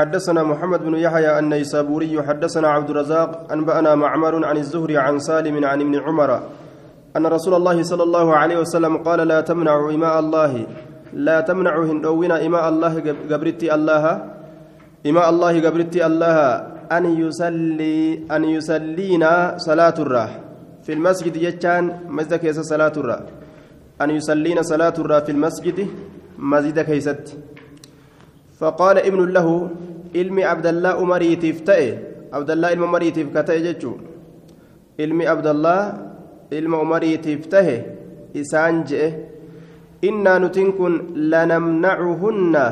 حدثنا محمد بن يحيى النيسابوري حدثنا عبد الرزاق أنبأنا معمر عن الزهري عن سالم عن ابن عمر أن رسول الله صلى الله عليه وسلم قال لا تمنعوا إماء الله. لا تمنعوا هندوين إماء الله قبرتي الله. إماء الله قبرتي الله. أن يصلي أن يصلينا صلاة الراح في المسجد يجان مسجد كيس صلاة الراح أن يصلينا صلاة الراح في المسجد مسجد كيست. فقال ابن له ilmi abdallaa umariitiif ta'e abdallaa ilma umariitiif ka ta'e jechuu ilmi abdallaa ilma umariitiif tahe isaan je'e innaa nutiin kun lanamnacuhunna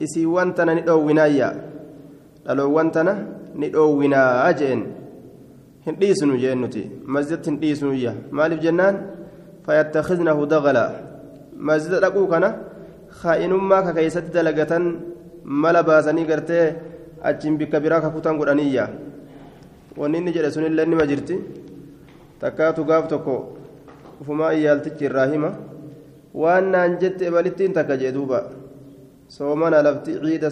isiiwwan tana ni dhoowwinaayya dhaloowwan tana ni dhoowwinaa je'en hin dhiisnu jeen nuti masjidatti hin dhiisnuyya maaliif jennaan fayattakhidnahu dagala masjida dhaquu kana kaa'inummaa ka keeysatti dalagatan mala baasanii gartee achiin bikka biraa kakutan godhaniyya wanni inni jedhe sunillee nima jirti takkaatu gaaf tokko ufumaa iyyaaltichi irraa hima waan naan jette ebalittiin takka jee duuba soomana lafti ciida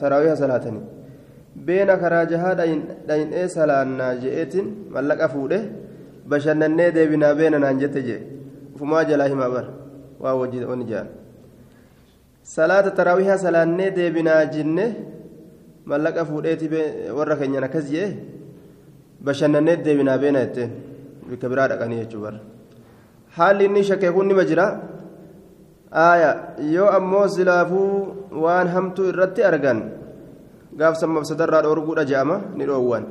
taraawiha salaatanii beena karaa jahaa dhayin'ee salaannaa je'eetin mallaqa fuudhe bashannannee deebinaa beena naan jette jee ufumaa jalaa himaa bara waa wajji wani jaan salaata taraawihaa salaannee deebinaa jenne mallaqa fuudheeti warra keenyan akkas jee? Bashannannee deebinaa beena jetteen bikka biraa dhaqanii jechuu bara. Haalli inni shakkee kun nima jira. Aaya yoo ammoo silaafuu waan hamtuu irratti argan gaafsan mabsadarraa dhoorguudha je'ama ni dhoowwan.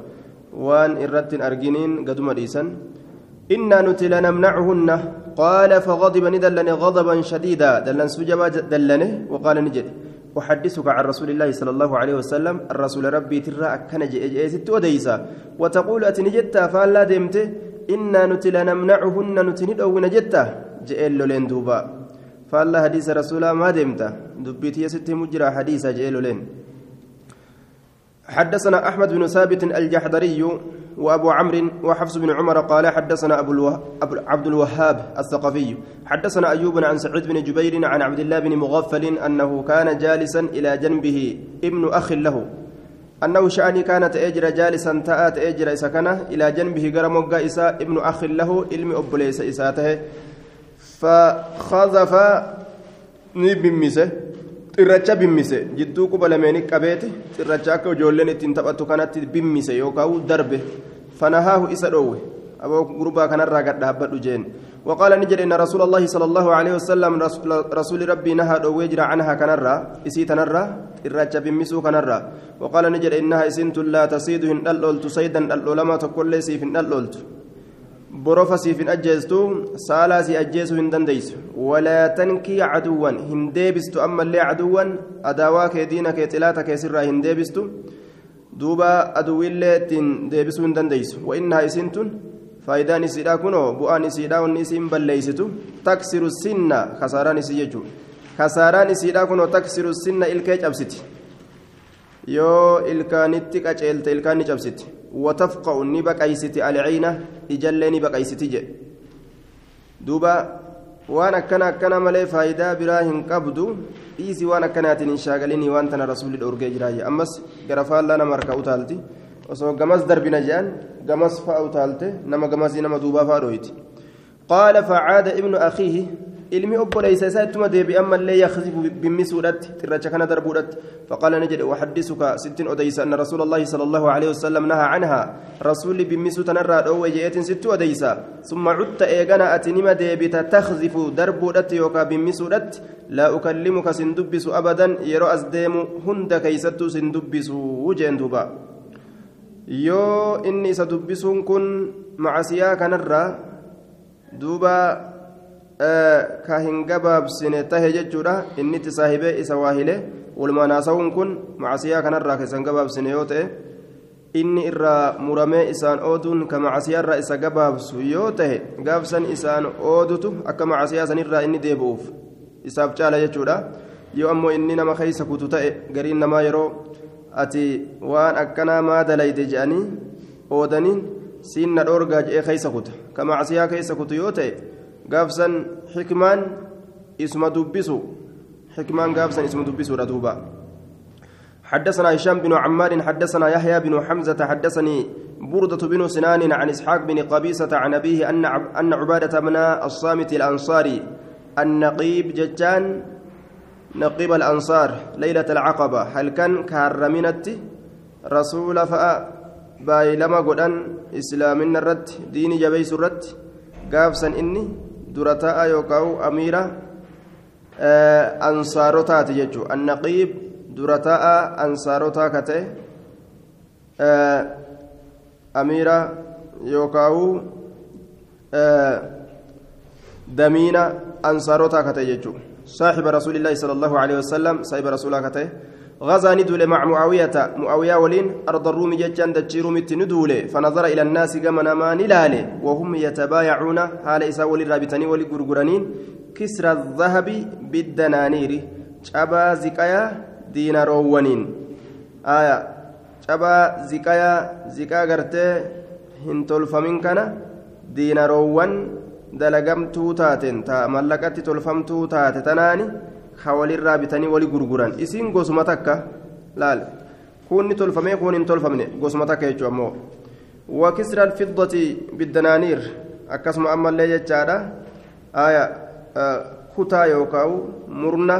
Waan irratti hin arginiin gaduma dhiisan. Innaa nuti lanamnacuhunna fagadiba ni dallane غضبا شديدا. دلن سجبا دلنه وقال نجد. أحدثك عن رسول الله صلى الله عليه وسلم. الرسول ربي ترى أكن جئت وديسا. وتقول أتنجتا فلا دمت. إنا نتي لنمنعهن نتني أو نجتا جئل لين دوبا. فالله حديث رسول ما دمت. دبيت يست مجرى حديث جئل لين. حدثنا أحمد بن ثابت الجحدري وأبو عمرو وحفص بن عمر قال حدثنا أبو الوه... عبد الوهاب الثقفي. حدثنا أيوب عن سعيد بن جبير عن عبد الله بن مغفل أنه كان جالسا إلى جنبه ابن أخ له. أنه شأني كانت أجر جالسا تأت أجر سكنة إلى جنبه قرم إساء ابن أخ له علم أبليس إساته. فخذف نبمسه xirracha bimmise jidduu quba lameenii qabeeti xirracha akka ijoolleen ittiin taphattu kanatti bimmise yookaan darbe fanahaahu isa dhoowwe aboo gurbaa kanarraa gad dhaabbadhu jeen وقال نجد إن رسول الله صلى الله عليه وسلم رسول ربي نهى دويجر عنها كنرى إسي تنرى إرجع بمسو كنرى وقال نجد إنها إسنت لا تصيد إن ألولت صيدا العلماء تقول لي سيف ألولت borofa siif hin ajjeestu saalaa si ajjeesuu hin dandeeysu walaa tankii caduwwan hin deebistu ammallee caduwwan adaawaa kee diina kee xilaata keessirraa hin deebistu duuba aduwwiillee ittiin deebisuu hin dandeeysu wa'innahaa isintun faayidaan isiidhaa kunoo bu'aan isiidhaa wanni isiin balleeysitu taksiru sinna kasaaraan isii jechuu kasaaraan isiidhaa kunoo taksiru sinna ilkee cabsiti yoo ilkaanitti qaceelte ilkaan ni cabsiti وتفقع نبقيست العينة إجل نبقيست جي دوبا وأنا كان كان ملي فايدة براهن قبدو إيسي وأنا كانت انشاغليني وانتنا رسول الأورجي جراي أمس غرفال لنا مركا أوتالتي osoo gamas darbina jean gamas fa'a utaalte nama gamasii nama duubaa fa'a dhoyti qaala facaada ibnu akiihi ilmi obboleeysa isaa ittuma deebi ammallee yaksifu bimmisuudhatti xirracha kana darbuudhatti faqaala ni jedhe waxaddisuka sittin odeysa anna rasuula allaahi sala allahu aleyhi wasalam nahaa canhaa rasuulli bimmisuu tanarraa dhoowwe je'eetin sitti odeysa summa cutta eegana ati nima deebita taksifu darbuudhatti yookaa bimmisuudhatti laa ukallimuka sin dubbisu abadan yeroo as deemu hunda keeysattuu sin dubbisu jeen duuba yoo inni isa dubbisuun kun macasiyaa kanarraa duuba ka hin gabaabsine tahe jechuudha. Inni itti saahibee isa waahile. Walmanaasa'uun kun macasiyaa kanarraa ka isan gabaabsine yoo ta'e inni irraa muramee isaan ooduun ka macasiyaarraa isa gabaabsu yoo tahe gaabsan isaan oodutu akka macasiyaa sanirraa inni deebi'uuf isaaf caala jechuudha. Yoo ammoo inni nama keeysa kutu ta'e gariin namaa yeroo ati waan akkanaa maa je'anii oodaniin siin na dhoorgaa je'ee keeysa kuta. Ka macasiyaa keeysa kutu yoo ta'e gaafsan xikmaan isuma dubbisu. Xikmaan gaafsan isuma dubbisuudha duuba. حدثنا هشام بن عمار حدثنا يحيى بن حمزة حدثني بردة بن سنان عن إسحاق بن قبيسة عن أبيه أن عبادة بن الصامت الأنصاري النقيب ججان نقيب الأنصار ليلة العقبة هل كان كارمينت رسول فأ بايلما قدان إسلامنا الرد ديني جبيس الرد قافسا إني درتاء يوكاو أميرة آه أنصارتات يجو النقيب درتاء أنصارتا كته آه أميرة يوكاو آه دمينا أنصارتا كته يجو صاحب رسول الله صلى الله غزا ندول مع معاوية. معاوية ولين أرض الروم جتان دجيرو مت ندول فنظر إلى الناس كما نما نلاله وهم يتبايعون. حال إسا ولي رابطاني ولي غرغرانين كسر الذهب بالدنانير. شبا زكايا ديناروونين آية. شبا زكايا زكا غرتي هنتولفمين كان؟ dalagamtuu taateen ta mallaqatti tolfamtuu taate tanaani ka walirraa wali gurguran isiin gosuma takka laal kunni tolfamee kun hin tolfamne gosuma takka jechuu ammoo wakisra alfiddati biddanaaniir akkasuma ammallee jechaadha aya kutaa yookaan murna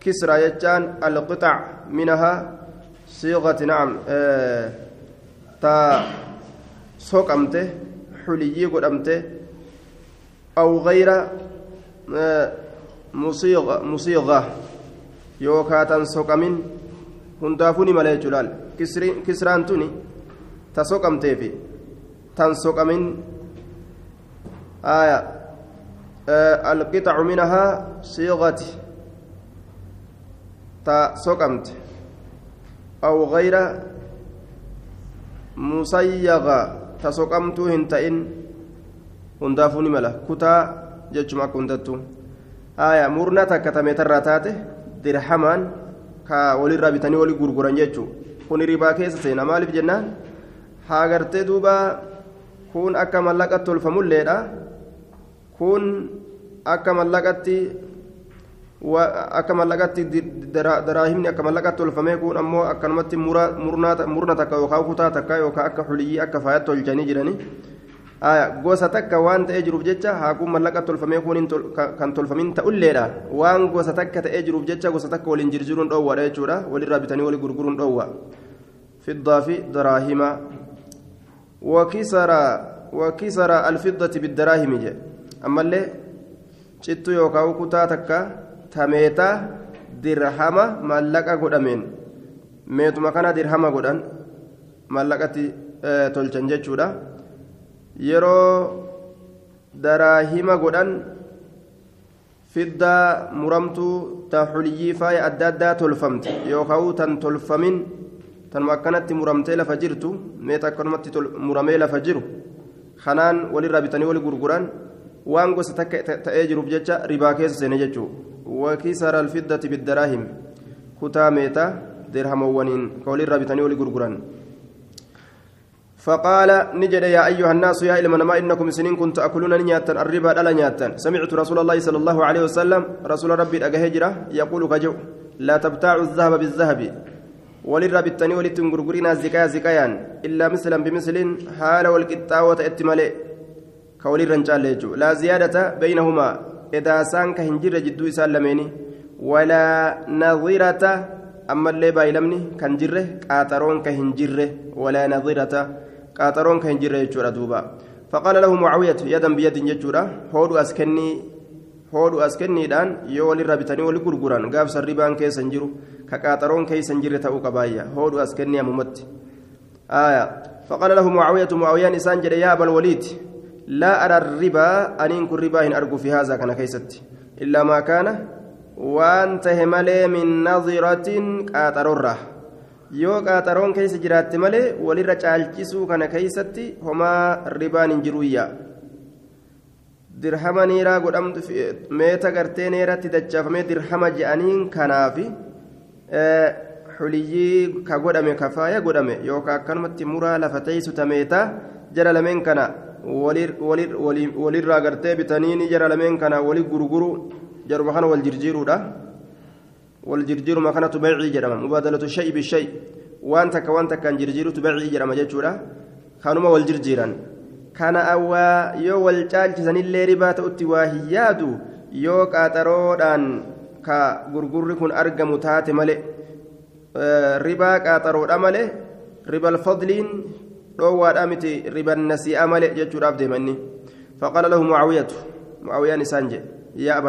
kisra jechaan alqixac minahaa siiqati nacam ta soqamte xuliyyii godhamte مصيغة مصيغة يوكا سوكامين هندافوني مالي جلال كسران توني تسوكم تيفي تنسوكامين آية آه القطع منها صيغة تسوكمت أو غير مصيغة hundaafuu ni mala. Kutaa jechuma akka hundattu aya murnaa takka tameetarraa taate dirhamaan ka walirraa bitanii walii gurguran jechuu kun ribaa keessa seena maaliif jennaan haa gartee duuba kun akka mallaqatti tolfamulleedha kun akka mallaqatti akka mallaqatti daraahimni akka mallaqatti tolfamee kun ammoo akkanumatti murna takka yookaan kutaa takka yookaan akka xuliyyii akka faayatti tolchanii jiranii gosa takka waan ta'ee jiruuf jecha haakuun mallaqa tolfamee kun kan tolfamin ta'ulleedha. Waan gosa takka ta'ee jiruuf jecha gosa takka waliin jirjiruun dhoowwaadha jechuudha. Walirraa bitanii walii gurguruun dhoowwa. Fiddaa fi daraahima. Wakisara alfiddati biddaraahimi jedhe ammallee cittu yookaan kutaa takka tameetaa dirhama mallaqa godhameen. Meetuma kana dirhama godhan mallaqatti tolchan jechuudha. Yeroo daraahima godhan fiddaa muramtuu ta xuliyyii faaya adda addaa tolfamte yookaan tan tolfamin tanuma akkanatti muramtee lafa jirtu meeta akkanumatti muramee lafa jiru kanaan walirraa bitanii wali gurguran waan gosa takka ta'ee jiruuf jecha ribaa keessa seene jechuudha wakiisara alfiddati biddaraahim kutaa meeta dirhamawwaniin ka walirraa bitanii wali gurguran. فقال نجد يا أيها الناس يا إلى ما إنكم سنين كنت تأكلون نياتا الربا لا نياتا. سمعت رسول الله صلى الله عليه وسلم رسول ربي أجهجرة يقول كجو لا تبتاعوا الذهب بالذهب وللرب التاني ولتنقرقرنا زكايا زكايا إلا مثلا بمثل حال والقطاوة اتمالي. كولي الرنجال لا زيادة بينهما إذا سان كهنجر جدو سالميني ولا نظيرة أما اللي بايلمني كنجره قاترون كهنجره ولا نظيرة. قاطرون كان جرى يجورا دوبا فقال له معاوية يدا بيد يجورا هودو أسكني هودو أسكني دان يولي رابطاني ولي غرغران غاف سربان كي سنجرو كقاطرون كي سنجري تاو قبايا هودو أسكني ممت آية فقال له معاوية معاوية نسان جرى يا أبا الوليد لا أرى الربا أن ينكر ربا إن أرجو في هذا كان كيست إلا ما كان وأنت هملي من نظرة قاطرورة yoo qaaxaroon keessa jiraatte malee walirra caalchisuu kana keeysatti homaa ribaan hin jiruyya dirhama niiraa godhamtu meeta gartee neeratti dachaafamee dirhama je'aniin kanaafi xuliyyii ka godhame kafaaya godhame yookaan akkanumatti muraa lafa teessu tameeta jara lameen kana walirraa gartee bitanii jara lameen kana wali gurguru jaruma kana wal jirjiiruudha والجرجير ما كانت بيعي جرما مبادلة الشيء بالشيء وانت كوانت كان جرجير تبيعي جرما جتشورا كانوا والجرجيران كان أوا يو والجالج سنillee ribaa ta'utti waa hiyyaadu yoo qaaxaroodhaan ka gurgurri kun argamu taate malee ribaa qaaxaroodha malee ribal fadliin dhoowwaadhaa miti riban nasii'a malee jechuudhaaf deemanni faqaala lahu mucaawiyatu mucaawiyaan isaan jedhe yaa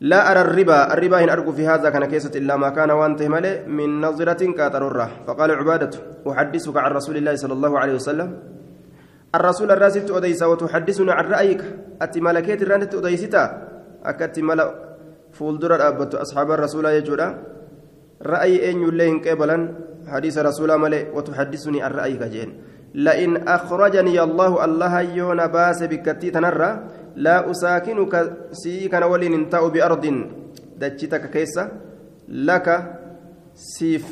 لا أرى الربا الربا إن أرجو في هذا كان كيسة إلا ما كان وانته ملئ من نظرة كاترورة. فقال عبادة أحدثك عن رسول الله صلى الله عليه وسلم. الرسول الراسل أديس وتحدثنا عن رأيك. أتي ملكيت الرانت أديستا أكت ملأ فولدر أبت أصحاب الرسول يجورا. رأي أن يلين قبلا؟ حديث رسول ملئ وتحدثني عن رأيك جين. لئن أخرجني الله الله يون باس بكتي تنرى لا أساكنك سي كان ولين انتأ بأرض دجتك كيسة. لك سيف.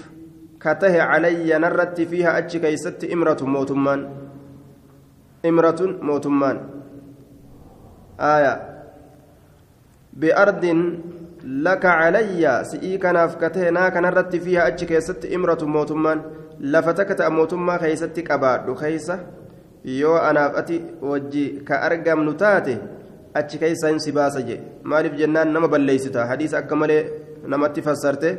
كته علي نرت فيها أتش كيست إمرة موتمان. إمرة موتمان. آية. بأرض لك علي سئي كناف كته نا كنرت فيها أتش كيست إمرة موتمان. لفتكت موتما كيست كبار خيسة yoo anaaf ati wajji ka argamnu taate achi keessa hin si baasa jee. Maaliif jennaan nama balleeysita hadiisa akka malee namatti fassarte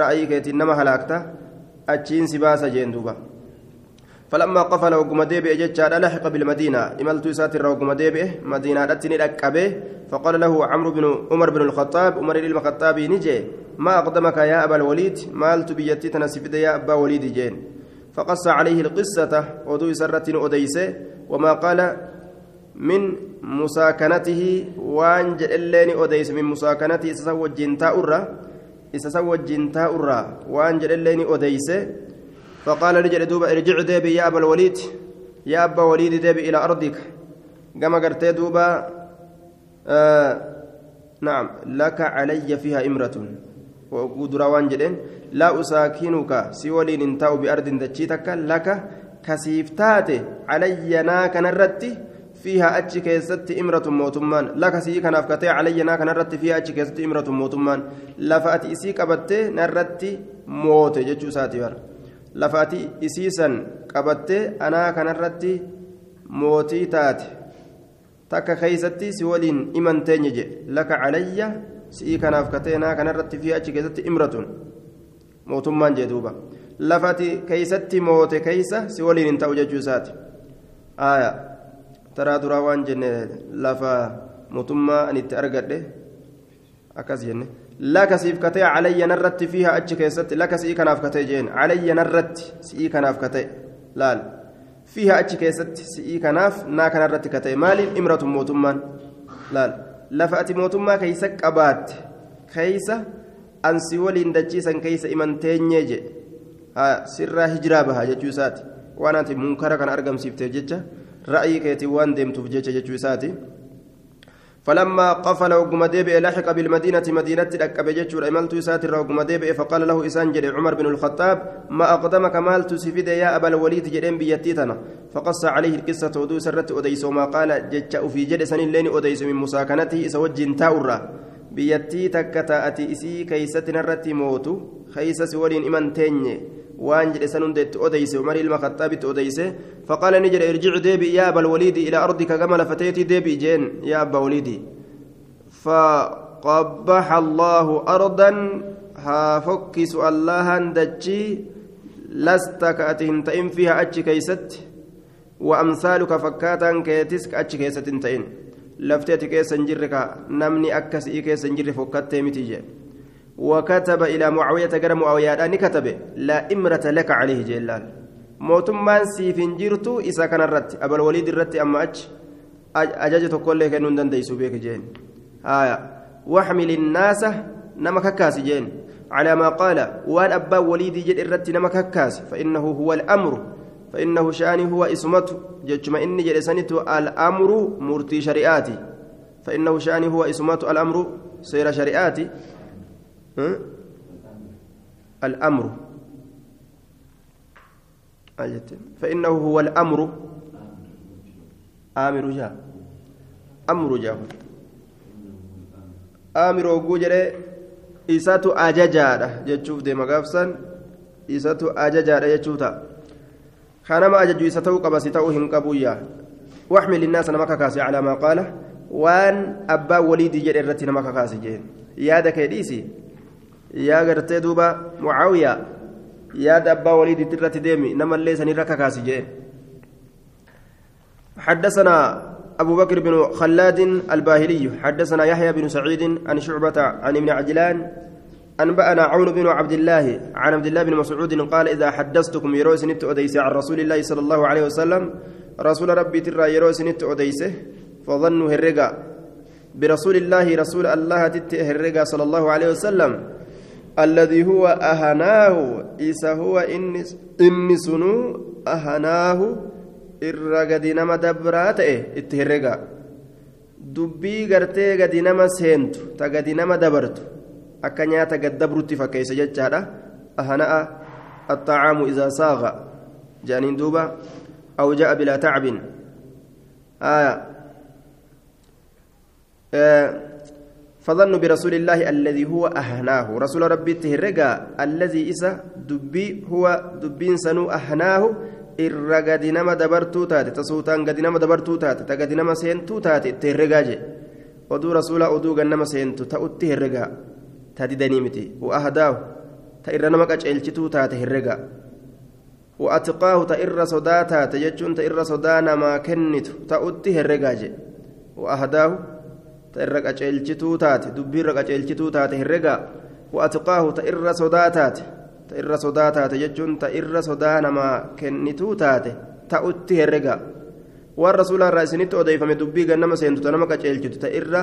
ra'ayii keetiin nama halaakta achiin si baasa jeen duuba. فلما قفل وقم ديبئ جتشاد لحق بالمدينة إملت ساتر وقم ديبئ مدينة أتني أكبه فقال له عمرو بن عمر بن الخطاب عمر الخطاب نجي ما أقدمك يا أبا الوليد مالت بيتي تنسفد يا أبا وليد جين فقص عليه القصة ودو سرة وما قال من مساكنته وان جلين أديس من مساكنته إسسوى الجنتاء الرا إسسوى الجنتاء الرا وان جلين أديسه فقال رجل دوبا ارجع ديبي يا أبا الوليد يا أبا وليد ديبي إلى أرضك كما قرت دوبا آه نعم لك علي فيها إمرة وقدر وان جلين لا أساكنك سولين انتاو بأرض دجيتك لك كسيفتات علي ناك نرتي فيها أتش كيست إمرة موتمان لك سي كان أفكتي علينا كان رت فيها أتش كيست إمرة موتمان لفأت إسي كبت نرت موت جتشو ساتبر لفأت إسيسا كبت أنا كان رت موتي تات تك خيستي سولين إمن تنجي لك علي سي كان أفكتي أنا كان رت فيها أتش كيست إمرة موتمان جدوبا لفأت كيست موت كيسة سولين تاوجتشو ساتي آية taraa duraa waan jenne lafa mootummaa an itti argadhe akkas jenne laka siif katee calayya narratti fiiha achi keessatti laka si'ii kanaaf katee jeen calayya narratti si'ii kanaaf katee laal fiiha achi keessatti si'ii kanaaf naa kanarratti katee maaliif imratu mootummaan laal lafa ati mootummaa keeysa qabaatte keeysa ansi waliin dachiisan keeysa imanteenyee je sirraa hijiraa baha jechuu isaati waan ati munkara kana argamsiifteef jecha ra'yii keetiin waan deemtuuf jecha فلما قفل وقم ديبئ لحق بالمدينة مدينة لقب جتشور إملت ساتر وقم ديبئ فقال له إسان جري عمر بن الخطاب ما أقدمك مالت سفيد يا أبا الوليد جرين بيتيتنا فقص عليه القصة ودو سرت أديس وما قال جتش في جد سن اللين أديس من مساكنته إسوج تاورا. بيتي تكتا إسي كيست نرتي موتو خيس سولين إمن تيني. Jedhe san hundeetti odeyse umar ilma khaxaabitti odeyse faqaala ni jedhe irjic deebi yaa aba alwaliidi ilaa ardika gama lafateetii deebi jeen yaa abba waliidi faqabbaxa allaahu ardan haa fokkisu allahan dachii lasta ka ati hin ta'in fiiha achi keeysatti wa amsaaluka fakkaataan keetis ka achi keessatti hin ta'in وكتب إلى معاوية قال معاوية أني كتب لا إمرة لك عليه. جلال. موتمان سيفين جرتو إذا كان الرت أبا الوليد الرت أما أج أجاجة كل كانوا دنديسو بيك جين. آية. وأحمل الناس نمك كاس جين. على ما قال وأن أبا وليد جد الرت نمك كاس فإنه هو الأمر. فإنه شأني هو إسمته. جتما إني جلسنت الأمر مرتي شريعاتي. فإنه شأني هو إسمته الأمر سير شريعاتي. الأمر فإنه هو الأمر آمر جاء أمر جاء آمر وجوجر isatu ajajaadha jechuuf deema gaafsan isatu ajajaadha jechuu ta'a kanama ajaju isa ta'uu qaba si ta'uu hin qabuyyaa waxmil innaasa nama kakaase calaa maa qaala waan abbaa waliidii jedhe irratti yaa gartee duuba mucaawiyaa yaada abbaa waliidiitti irratti deemi namallee sanirra kakaasi حدثنا أبو بكر بن خلاد الباهلي حدثنا يحيى بن سعيد عن شعبة عن ابن عجلان أنبأنا عون بن عبد الله عن عبد الله بن مسعود قال إذا حدثتكم يروس نت أديس عن رسول الله صلى الله عليه وسلم رسول ربي ترى يروس نت أديسة فظنوا هرقا برسول الله رسول الله تت هرقا صلى الله عليه وسلم الذي هو أهناه إذا هو إني سنو أهناه dabraa ta'e itti herrega dubbii gartee gadi nama seentu ta gadi nama dabartu akka nyaata gaddabrutti fakkeessa jechaadha ahana'a الطعام إذا ساغ جانين دوبا أو جاء بلا تعب آية آه فظنوا برسول الله الذي هو أهناه رسول ربي تهرقا الذي إسا دبي هو دبين سنو أهناه gadi nama dabartuu taate tasuutaan gadi nama dabartuu taate ta gadi nama seentuu taate itti herregaa je oduu rasuulaa oduu gan nama seentu ta'utti herregaa ta didanii miti wa'ahdaahu ta irra nama qaceelchituu taate herregaa wa'atiqaahu ta irra sodaa ta irra sodaa taate jechuun ta irra sodaa namaa kennituu taate ta'utti herrega waan rasuulaa irraa isinitti odeeffame dubbii gannama seentu ta nama qaceelchitu ta irra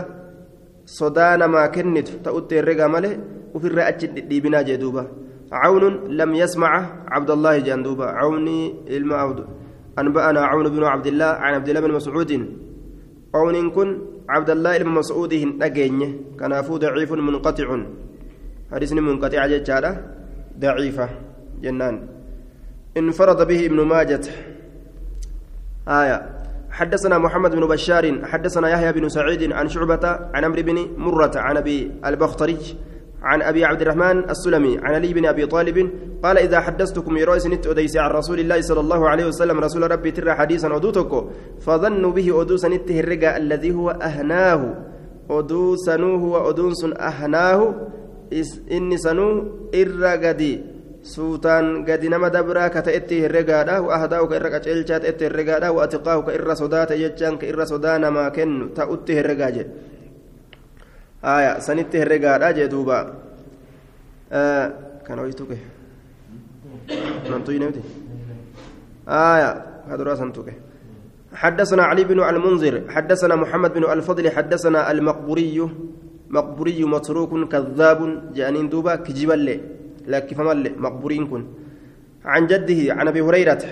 sodaa namaa kennitu ta'utti herrega malee ufirraa achi dhidhiibinaa jee duuba عون لم يسمع عبد الله جندوبا عوني ilma عبد أنبأنا عون بن عبد الله عن عبد الله بن مسعود عون كن عبد الله بن مسعود هن كان فو ضعيف منقطع. حديث منقطع جدّا ضعيفة. جنان. انفرد به ابن ماجة. آية. حدثنا محمد بن بشار. حدثنا يحيى بن سعيد عن شعبة عن عمرو بن مرة عن أبي البختري. عن أبي عبد الرحمن السلمي عن علي بن أبي طالب قال إذا حدثتكم يرويس نت أديس عن رسول الله صلى الله عليه وسلم رسول ربي ترى حديثا أدوتك فظنوا به أدوس نته الرقى الذي هو أهناه. أدوس نوه وأدوس أهناه. inni sanuu irra gadi suutaan gadi nama dabraa ka ta'etti herregaadha wa'ahdaa'u ka irra qaceelchaa ta'etti herregaadha wa'atiqaahu ka irra sodaate jechaan ka irra aya sanitti herregaadha jee duuba. Kana waytuke nantuynemti aya kaduraa san tuke حدثنا علي بن المنذر حدثنا محمد بن الفضل حدثنا المقبوري مقبوري متروك كذاب جانين دوبا كجبا لي لكن فمال مقبورين كن عن جده عن ابي هريره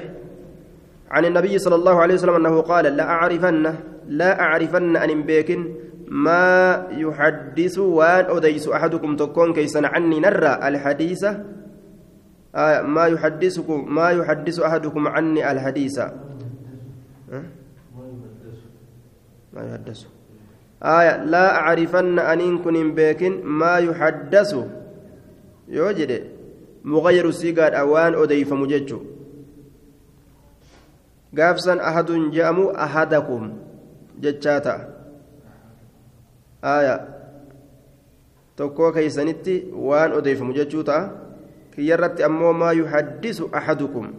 عن النبي صلى الله عليه وسلم انه قال لا اعرفن لا اعرفن ان بيكن ما يحدث وان اوديس أحدكم تكون كيسن عني نرى الحديث آه ما يحدثكم ما يحدث أحدكم عني الحديث ما يحدث. آية لا أعرفن أن كن بيكن ما يحدث. يوجد مغير سيغاد أوان أديف مججو. gaafsan ahadun je'amu ahadakum jechaa ta'a aya tokkoo keeysanitti waan odeeyfamu jechuu ta'a kiyyarratti ammoo maa yuhaddisu ahadukum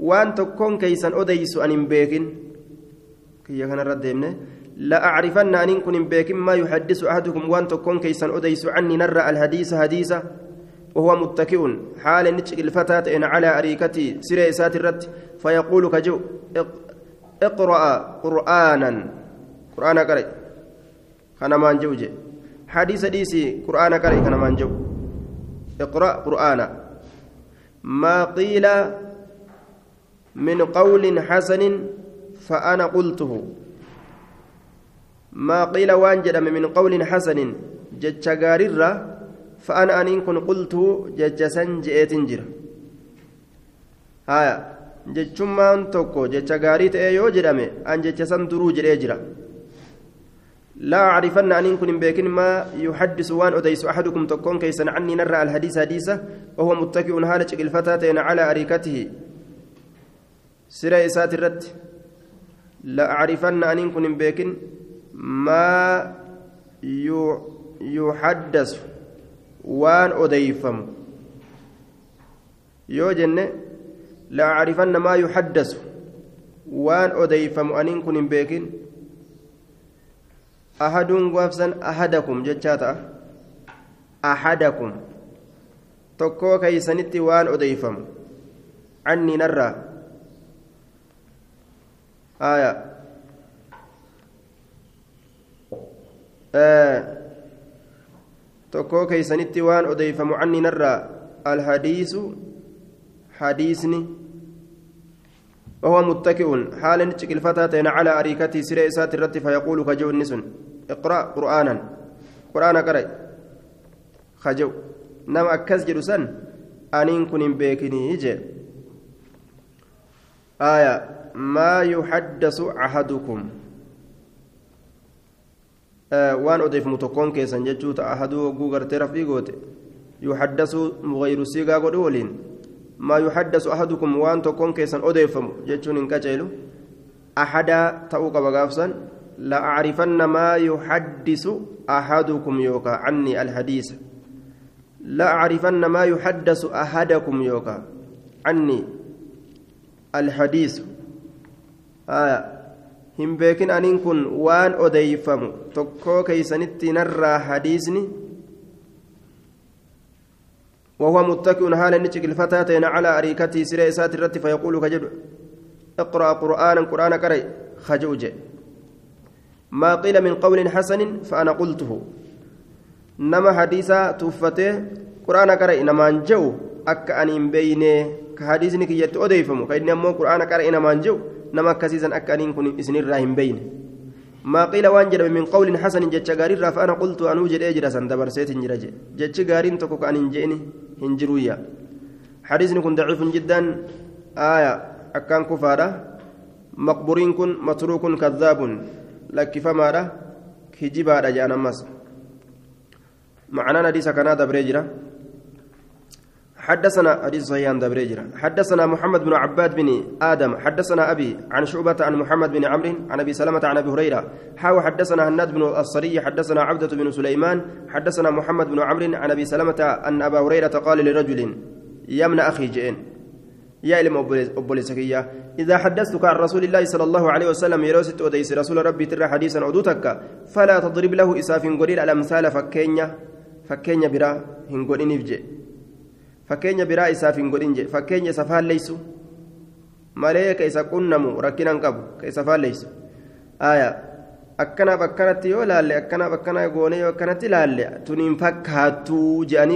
waan tokkoon keeysan odeysu an hin beekin kiyya kanarra deemne لا أعرفن أن كن بكم ما يحدث أحدكم وأن تكون كيسا أديس عني نرى الحديث حديثا وهو متكئ حال نتشك الفتاة إن على أريكتي سري سات الرد فيقول كجو اقرأ قرآنا قرآن قرأ كان ما نجوجي حديث ديسي قرآن قرأ كان ما نجو اقرأ قرآنا ما قيل من قول حسن فأنا قلته ما قيل وان جدم من قول حسن جج غاررة فأنا أن كن قلت ججسا جئت جرا هايا jechummaan tokko jecha gaarii ta'ee yoo jedhame an jecha san duruu jedhee jira. لا أعرفن أن كن بيكن ما يحدث وان أديس أحدكم تكون كيسا عني نرى الحديث حديثة وهو متكئ هالة الفتاة على أريكته. سيرة إسات الرد. لا أعرفن أن كن بيكن ما يحدث وان أديفم. yoo jenne la'aarifanna maa yuhaddasu waan odeyfamu aniin kun hin beekin ahaduun gaafsan ahadakum jechaa ahadakum tokkoo keeysanitti waan odeyfamu anni narraa aya tokkoo keeysanitti waan odeyfamu anni narraa alhadiisu حديثني وهو متكئ حال نتشكل فتاة على أريكته سرى إسات الرت فيقول خجو النسن اقرأ قرآنا. قرآن قرأ. خجو. نما أكس جلسان أنين كن بيكني يجي. آية. ما يحدث أحدكم. آه وان أضيف متكون كيسان جتشوت أحدو غوغر ترفي يحدث مغير سيغا قدولين ما يحدث أحدكم وان تكون كيسا أديفم جتشون إن كجيلو أحدا تأوك بغافسا لا أعرفن ما يحدث أحدكم يوكا عني الحديث. لا أعرفن ما يحدث أحدكم يوكا عني الحديث. آية. hin beekin aniin kun waan odeyfamu tokkoo keeysanitti narraa hadiisni وهو متكئ حال نجك الفتاتين على أريكته سيرة إسات الرت فيقول كجد اقرأ قرآنا قرآن كري خجوج ما قيل من قول حسن فأنا قلته. نما حديثا توفته. قرآن كري نما انجو أكا أن بينه. كحديثني كي يتؤديفم كإن أمو قرآن كري نما انجو نما كسيزا أكا أن كن إسن الراهم بينه. ما قيل وانجل من قول حسن جتش غاري فأنا قلت أن وجد أجرا سندبر سيت جرج جتش غارين تكو كأن إنجيني. هنجرويا حديث كن ضعيف جدا. آية. أكان كفارة. مقبورين كن. متروك كذاب فمارة كجبا رجعنا مس معنى حديث كان دبريجرا حدثنا حديث صحيح عند بريجرا حدثنا محمد بن عباد بن آدم حدثنا ابي عن شعبة عن محمد بن عمرو عن ابي سلمة عن ابي هريرة حاو حدثنا هناد بن الصري حدثنا عبدة بن سليمان حدثنا محمد بن عمرو عن ابي سلمة ان ابا هريرة قال لرجل يا ابن أخي جئن يا إلم أبوليسكية إذا حدثتك عن رسول الله صلى الله عليه وسلم يروست وديس رسول ربي ترى حديثا أدوتك فلا تضرب له إساف قليل الأمثال فكينيا فكينيا برا هنقول نفجئ fakkeenya biraa isaaf hin godhin je fakkeenya isa faalleessu malee ka isa qunnamu rakkinaan qabu ka isa faalleessu aya akkanaaf akkanatti yoo laalle akkanaaf akkana goone yoo akkanatti laalle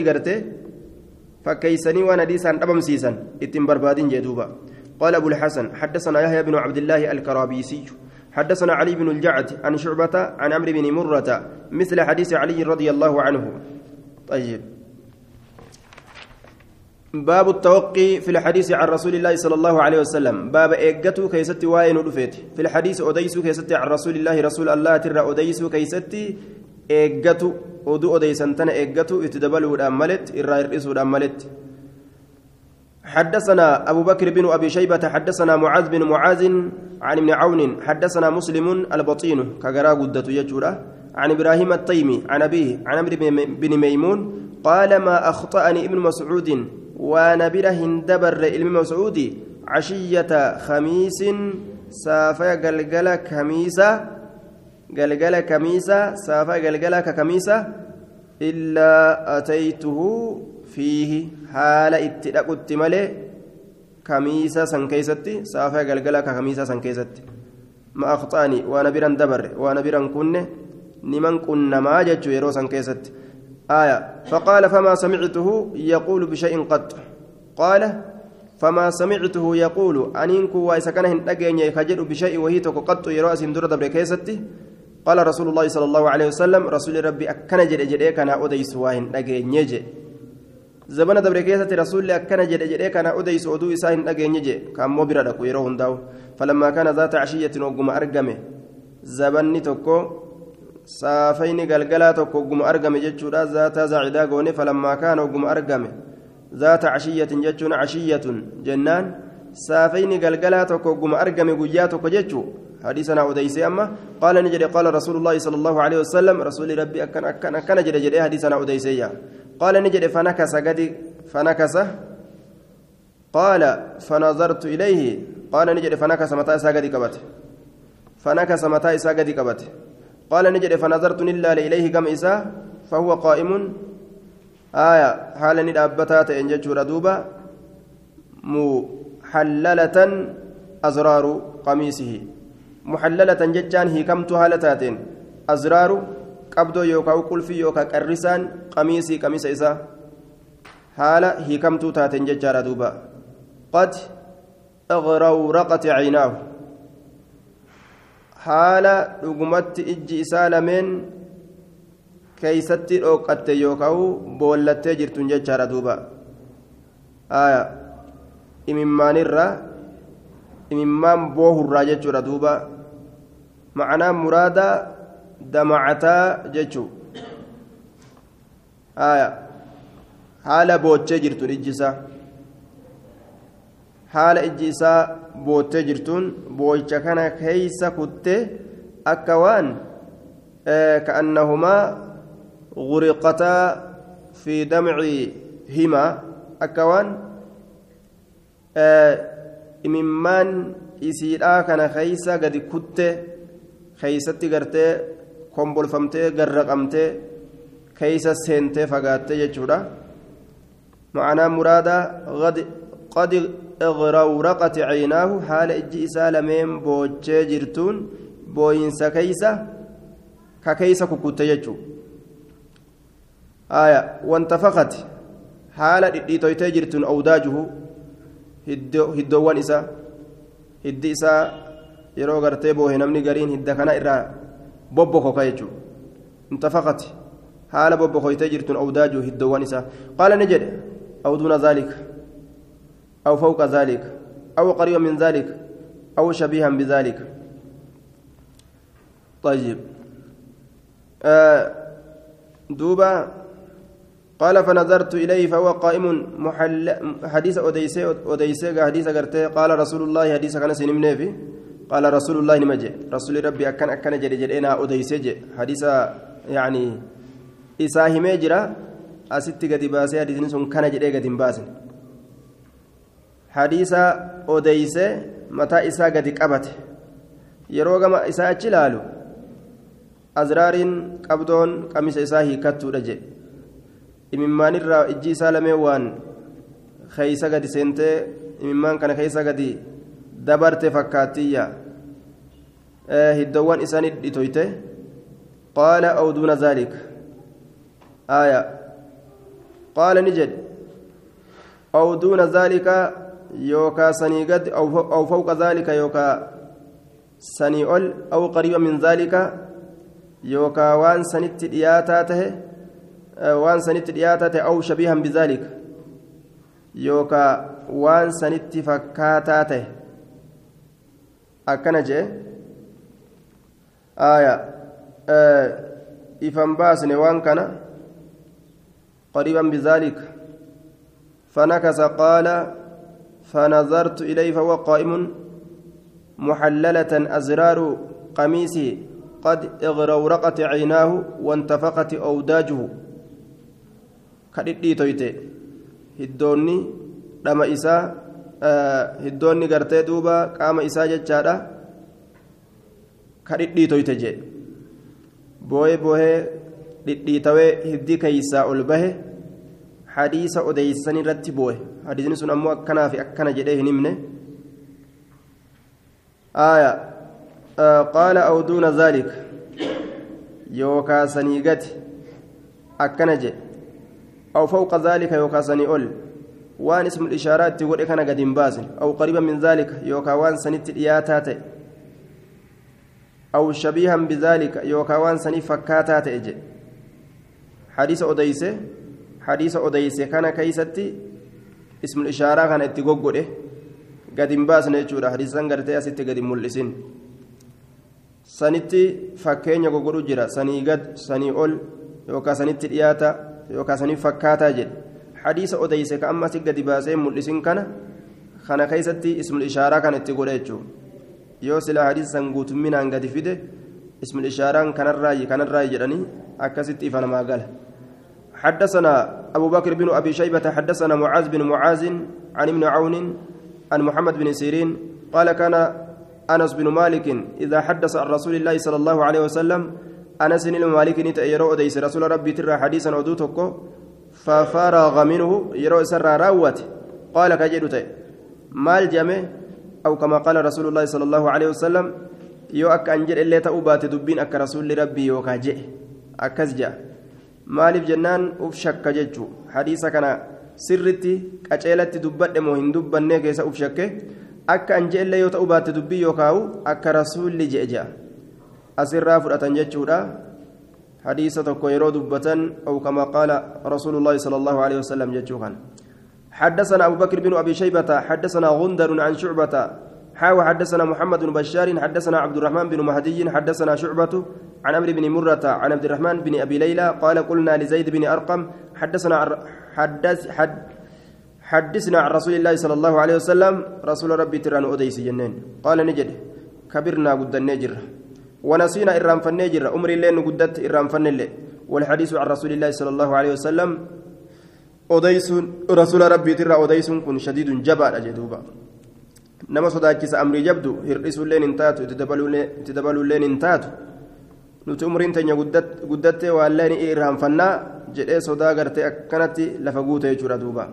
garte fakkeeysanii waan hadiisaan dhabamsiisan ittiin barbaadin jee duuba قال أبو الحسن حدثنا يحيى بن عبد الله الكرابيسي حدثنا علي بن الجعد عن شعبة عن عمرو بن مرة مثل حديث علي رضي الله عنه. طيب. باب التوقي في الحديث عن رسول الله صلى الله عليه وسلم. باب ايغتو كيست واين في الحديث أوديسو كيست عن رسول الله رسول الله ترى أوديسو كيست ايغتو ودو اوديسن تن ايغتو اتدبلوا داملت الرئيسو داملت حدثنا أبو بكر بن أبي شيبة حدثنا معاذ بن معاذ عن ابن عون حدثنا مسلم البطين كجرا قدة يجورا عن إبراهيم التيمي عن أبيه عن عمرو بن ميمون قال ما أخطأني ابن مسعود وأنا بره هندبر علم مسعودي عشية خميس سافا قلقل كميسة قلقل كميسة سافا قلقل كميسة إلا أتيته فيه حال اتدقت ملي كميسة سنكيستي سافا قلقل كميسة سنكيستي ما أخطأني وأنا برا دبر وأنا برا كن نمن كنا ما جتشو يرو سنكيستي آية فقال فما سمعته يقول بشيء قط قال فما سمعته يقول أنينكو وإسكنه نجيني خجل بشيء وهي قط يرى أسم درد بركيستي قال رسول الله صلى الله عليه وسلم رسول ربي أكن جد جد كان أديس واهن نجيني زبنا دبركيستي رسول أكن جد جد كان أديس أدو إساهن نجيني كان مبرد كويرون داو فلما كان ذات عشية وقم أرقمه زبني تكو saafayni galgalaa tokko ogguma argame jechuudha zaata zaacidaa goone falammaa kaana ogguma argame zaata cashiyyatin jechuun cashiyyatun jennaan saafayni galgalaa tokko ogguma argame guyyaa tokko jechuu حديثنا أديسي أما قال نجد قال رسول الله صلى الله عليه وسلم رسول ربي أكن أكن أكن جد جد حديثنا أديسي قال نجد فنكس قد فنكس قال فنظرت إليه. قال نجد فنكس متى ساقد قبت فنكس متى ساقد قبت قال نجد فنظرت إلا إليه كم إساء فهو قائم. آية حال ندابتات إن ججور دوبا. محللة أزرار قميصه. محللة ججان هي كم تهالتاتين أزرار قبضو يوكا قلفي يوكا قرسان قميصي قميص إسا حالة هي كم تاتين ججار دوبا قد أغرورقت عيناه haala dhugumatti ijji isaa lameen keeysatti dhoqqatte yookaan boollattee jirtuun jechaadha duuba imimmaanirraa imimmaan boohurraa jechuudha duuba haala boochee jirtuun ijji isaa haala ijji isaa boottee jirtuun boo'icha kana keeysa kuttee akka waan ka'annahumaa guriqataa fi damci himaa akka waan imimmaan isiidhaa kana keeysa gadi kutte keeysatti gartee kombolfamtee garraqamtee keeysa seentee fagaattee jechuudha. Ma'anaa muraadaa qad اغرورقت عيناه حال أجي سالمين بوجه جرتون بوينسا كيسا ككيسا كوكوتا يجو آية وانتفخت حال ديتويتا جرتون أوداجه هدوان إسا هدي إسا yeroo gartee boohe namni gariin hidda kana irraa bobbokoka jechuu intafaqat haala bobbokoytee jirtun awdaajuu hiddoowwan isaa qaala ni jedhe awduuna zaalika أو فوق ذلك أو قريبا من ذلك أو شبيها بذلك طيب آه دوبا قال فنظرت إليه فهو قائم محل حديث أديسي أديسي حديث قال رسول الله حديث كان سنمني في قال رسول الله نمجي رسول ربي أكن أكن جري جرينا أديسي حديث يعني إساهمي جرا أست قد باسي حديث سن كان جري قد باسي odeyse mataa isaa gadi qabate yeroo gama isaa achi ilaalu azraariin qabdoon qamisa isaa hiikattuudha jedhe imimmaanirraa ijji isaa lameen waan keeysa gadi seentee imimmaan kana keeysa gadi dabarte fakkaatiyya hiddowwan isaanii dhitoyte qaala aw duuna zaalika aaya qaala ni jedhe aw duuna zaalika yookaa sanii gad aw fawqa zaalika yookaa sanii ol aw qariiba min zaalika yookaa waan sanitti dhiyaataa tahe waan sanitti dhiyaataa tahe aw shabiihan bizaalika yookaa waan sanitti fakkaataa tahe akkana jee aya ifan baasne waan kana qariiban bizaalika فنكس قال فنظرت إليه فهو قائم محللة أزرار قميصه قد اغرورقت عيناه وانتفقت أوداجه كددي تويته هدوني لما إسا هدوني غرتي دوبا قام إسا جتشارا كددي تويته جي بوي بوي dhidhiitawee hiddi keeysaa ol bahe hadiisa odeeysan irratti bu'e hadiisni sun ammoo akkanaa fi akkana jedhee hin himne آية آه قال أو دون ذلك يوكا سنيقت أكنج أو فوق ذلك يوكا سنيئل وان اسم الإشارات تقول كان قد باس أو قريبا من ذلك يوكا وان سنت إياتات أو شبيها بذلك يوكا وان سني فكاتات إجي حديث أديسه حديث أديسه كان كيستي اسم الإشارة كان اتقوقه قد باس نيجورا حديثا قرتي أستي قد ملسين sanitti fakkeenya goggodhu jira. Sanii gad sanii ol yookaan sanitti dhiyaata yookaan sanii fakkaataa jedhe. Hadiisa odeyse ka ammas gadi baasee mul'isin kana kana keessatti ismul ishaaraa kan itti godha jechuudha yoo silaa hadiisa san guutumminaan gadi fide ismul ishaaraan kanarraayi kanarraayi jedhanii akkasitti ifa namaa gala. حدثنا أبو بكر بن أبي شيبة حدثنا معاذ بن معاذ عن ابن عون عن محمد بن سيرين قال كان أنس بن مالك إذا حدث عن رسول الله صلى الله عليه وسلم أنس بن مالك يرو أديس رسول ربي ترى حديثا أدوتك ففرغ منه يرو سر راوت قال كجدت مال جمع أو كما قال رسول الله صلى الله عليه وسلم jedhe illee ta'uu baate dubbiin akka rasuulli rabbii yookaa jedhe akkas jedha maaliif jennaan uf shakka jechuu hadiisa kana sirritti qaceelatti dubbadhe moo hin dubbannee keessa uf shakke akka an jedhe yoo ta'uu baate dubbii yookaawu akka rasuulli tokko yeroo dubbatan أو كما قال رسول الله صلى الله عليه وسلم جتشوخا حدثنا أبو بكر بن أبي شيبة حدثنا غندر عن شعبة. حاو حدثنا محمد بن بشار حدثنا عبد الرحمن بن مهدي حدثنا شعبة عن بن مرة عن عبد الرحمن بن أبي ليلى قال قلنا لزيد بن أرقم حدثنا حدث حد حدثنا عن رسول الله صلى الله عليه وسلم رسول ربي تران أديس جنين. قال نجد كبرنا قد النجر ونسينا إرام فالنجر أمري اللين قدت إرام فنلي والحديث عن رسول الله صلى الله عليه وسلم أديس رسول ربي ترى أديس كن شديد جبال أجدوبا. nama sodaachisa amrii jabdu hir'isuulleen hin taatu itti dabaluulleen hin taatu nuti umriin teenya guddattee waalleen irraanfannaa jedhee sodaa gartee akkanatti lafa guute jechuudha duuba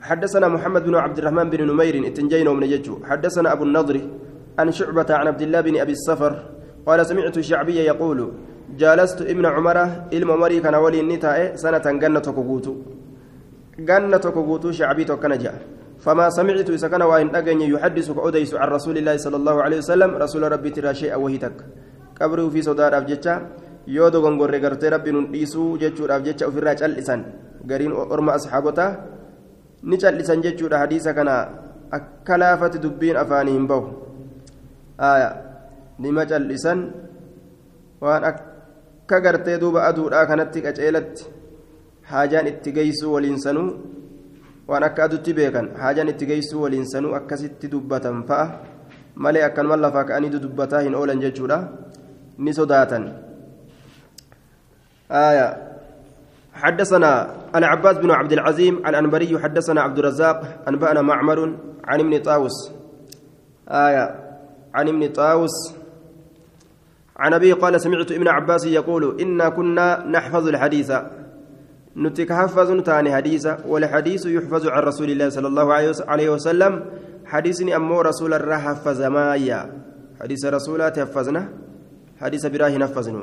حدثنا محمد بن عبد الرحمن بن نمير اتنجين ومن يجو حدثنا أبو النضر عن شعبة عن عبد الله بن أبي الصفر قال سمعت الشعبي يقول جالست ابن عمر إلم عمري كان ولي النتاء سنة جنة كوكوتو. جنة كوكوتو شعبي توكنا جاء. فما سمعت إذا كان وإن أجن يحدثك أديس عن رسول الله صلى الله عليه وسلم رسول ربي ترى شيئا وهيتك قبره في صدار أفجتشا غنغور غرتي ربي ننديسو جتشور أفجتشا وفي الراج الإسان قرين أرمى أصحابته نجال لسان جتشور حديثا كان أكلافة دبين أفانيهم بو آية. نما جال لسان وأن akka gartee duuba aduudhaa kanatti qaceelatti haajaan itti geessu waliin sanuu waan akka adutti beekan haajaan itti geessuu waliin sanuu akkasitti dubbatan fa'a malee akkanuma lafaa ka'anii dudubbataa hin oolan jechuudha ni sodaatan آية حدثنا العباس بن عبد العزيم الأنبري حدثنا عبد الرزاق أنبأنا معمر عن ابن طاووس آية عن ابن طاووس عن أبي قال سمعت ابن عباس يقول إنا كنا نحفظ الحديث. نتك حفظ تاني حديثا والحديث يحفظ عن رسول الله صلى الله عليه وسلم. حديثني أمو رسول الله حفظ مايا. حديث رسول تحفظنا حديث براه نفذنا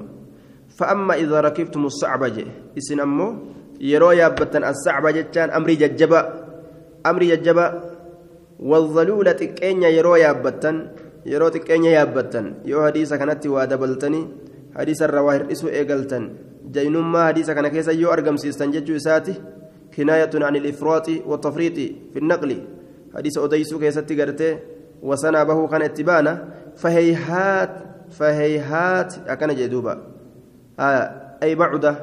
فأما إذا ركبتم الصعبة إسن أمو يرو يابتن الصعبة جتان أمري ججبا. أمري ججبا. والظلولة تكينيا يرو يابتن يرو تكينيا يابتن يو حديث كانت وادبلتني حديث الرواهر إسو إيقلتن جينما حديث كان كيسا يو أرقمسيستن ججو إساتي كناية عن الإفراط والتفريط في النقل حديث أديسو كيستي قرتي وسنا به كان اتبانا فهيهات فهيهات أكن جدوبا آية أي بعد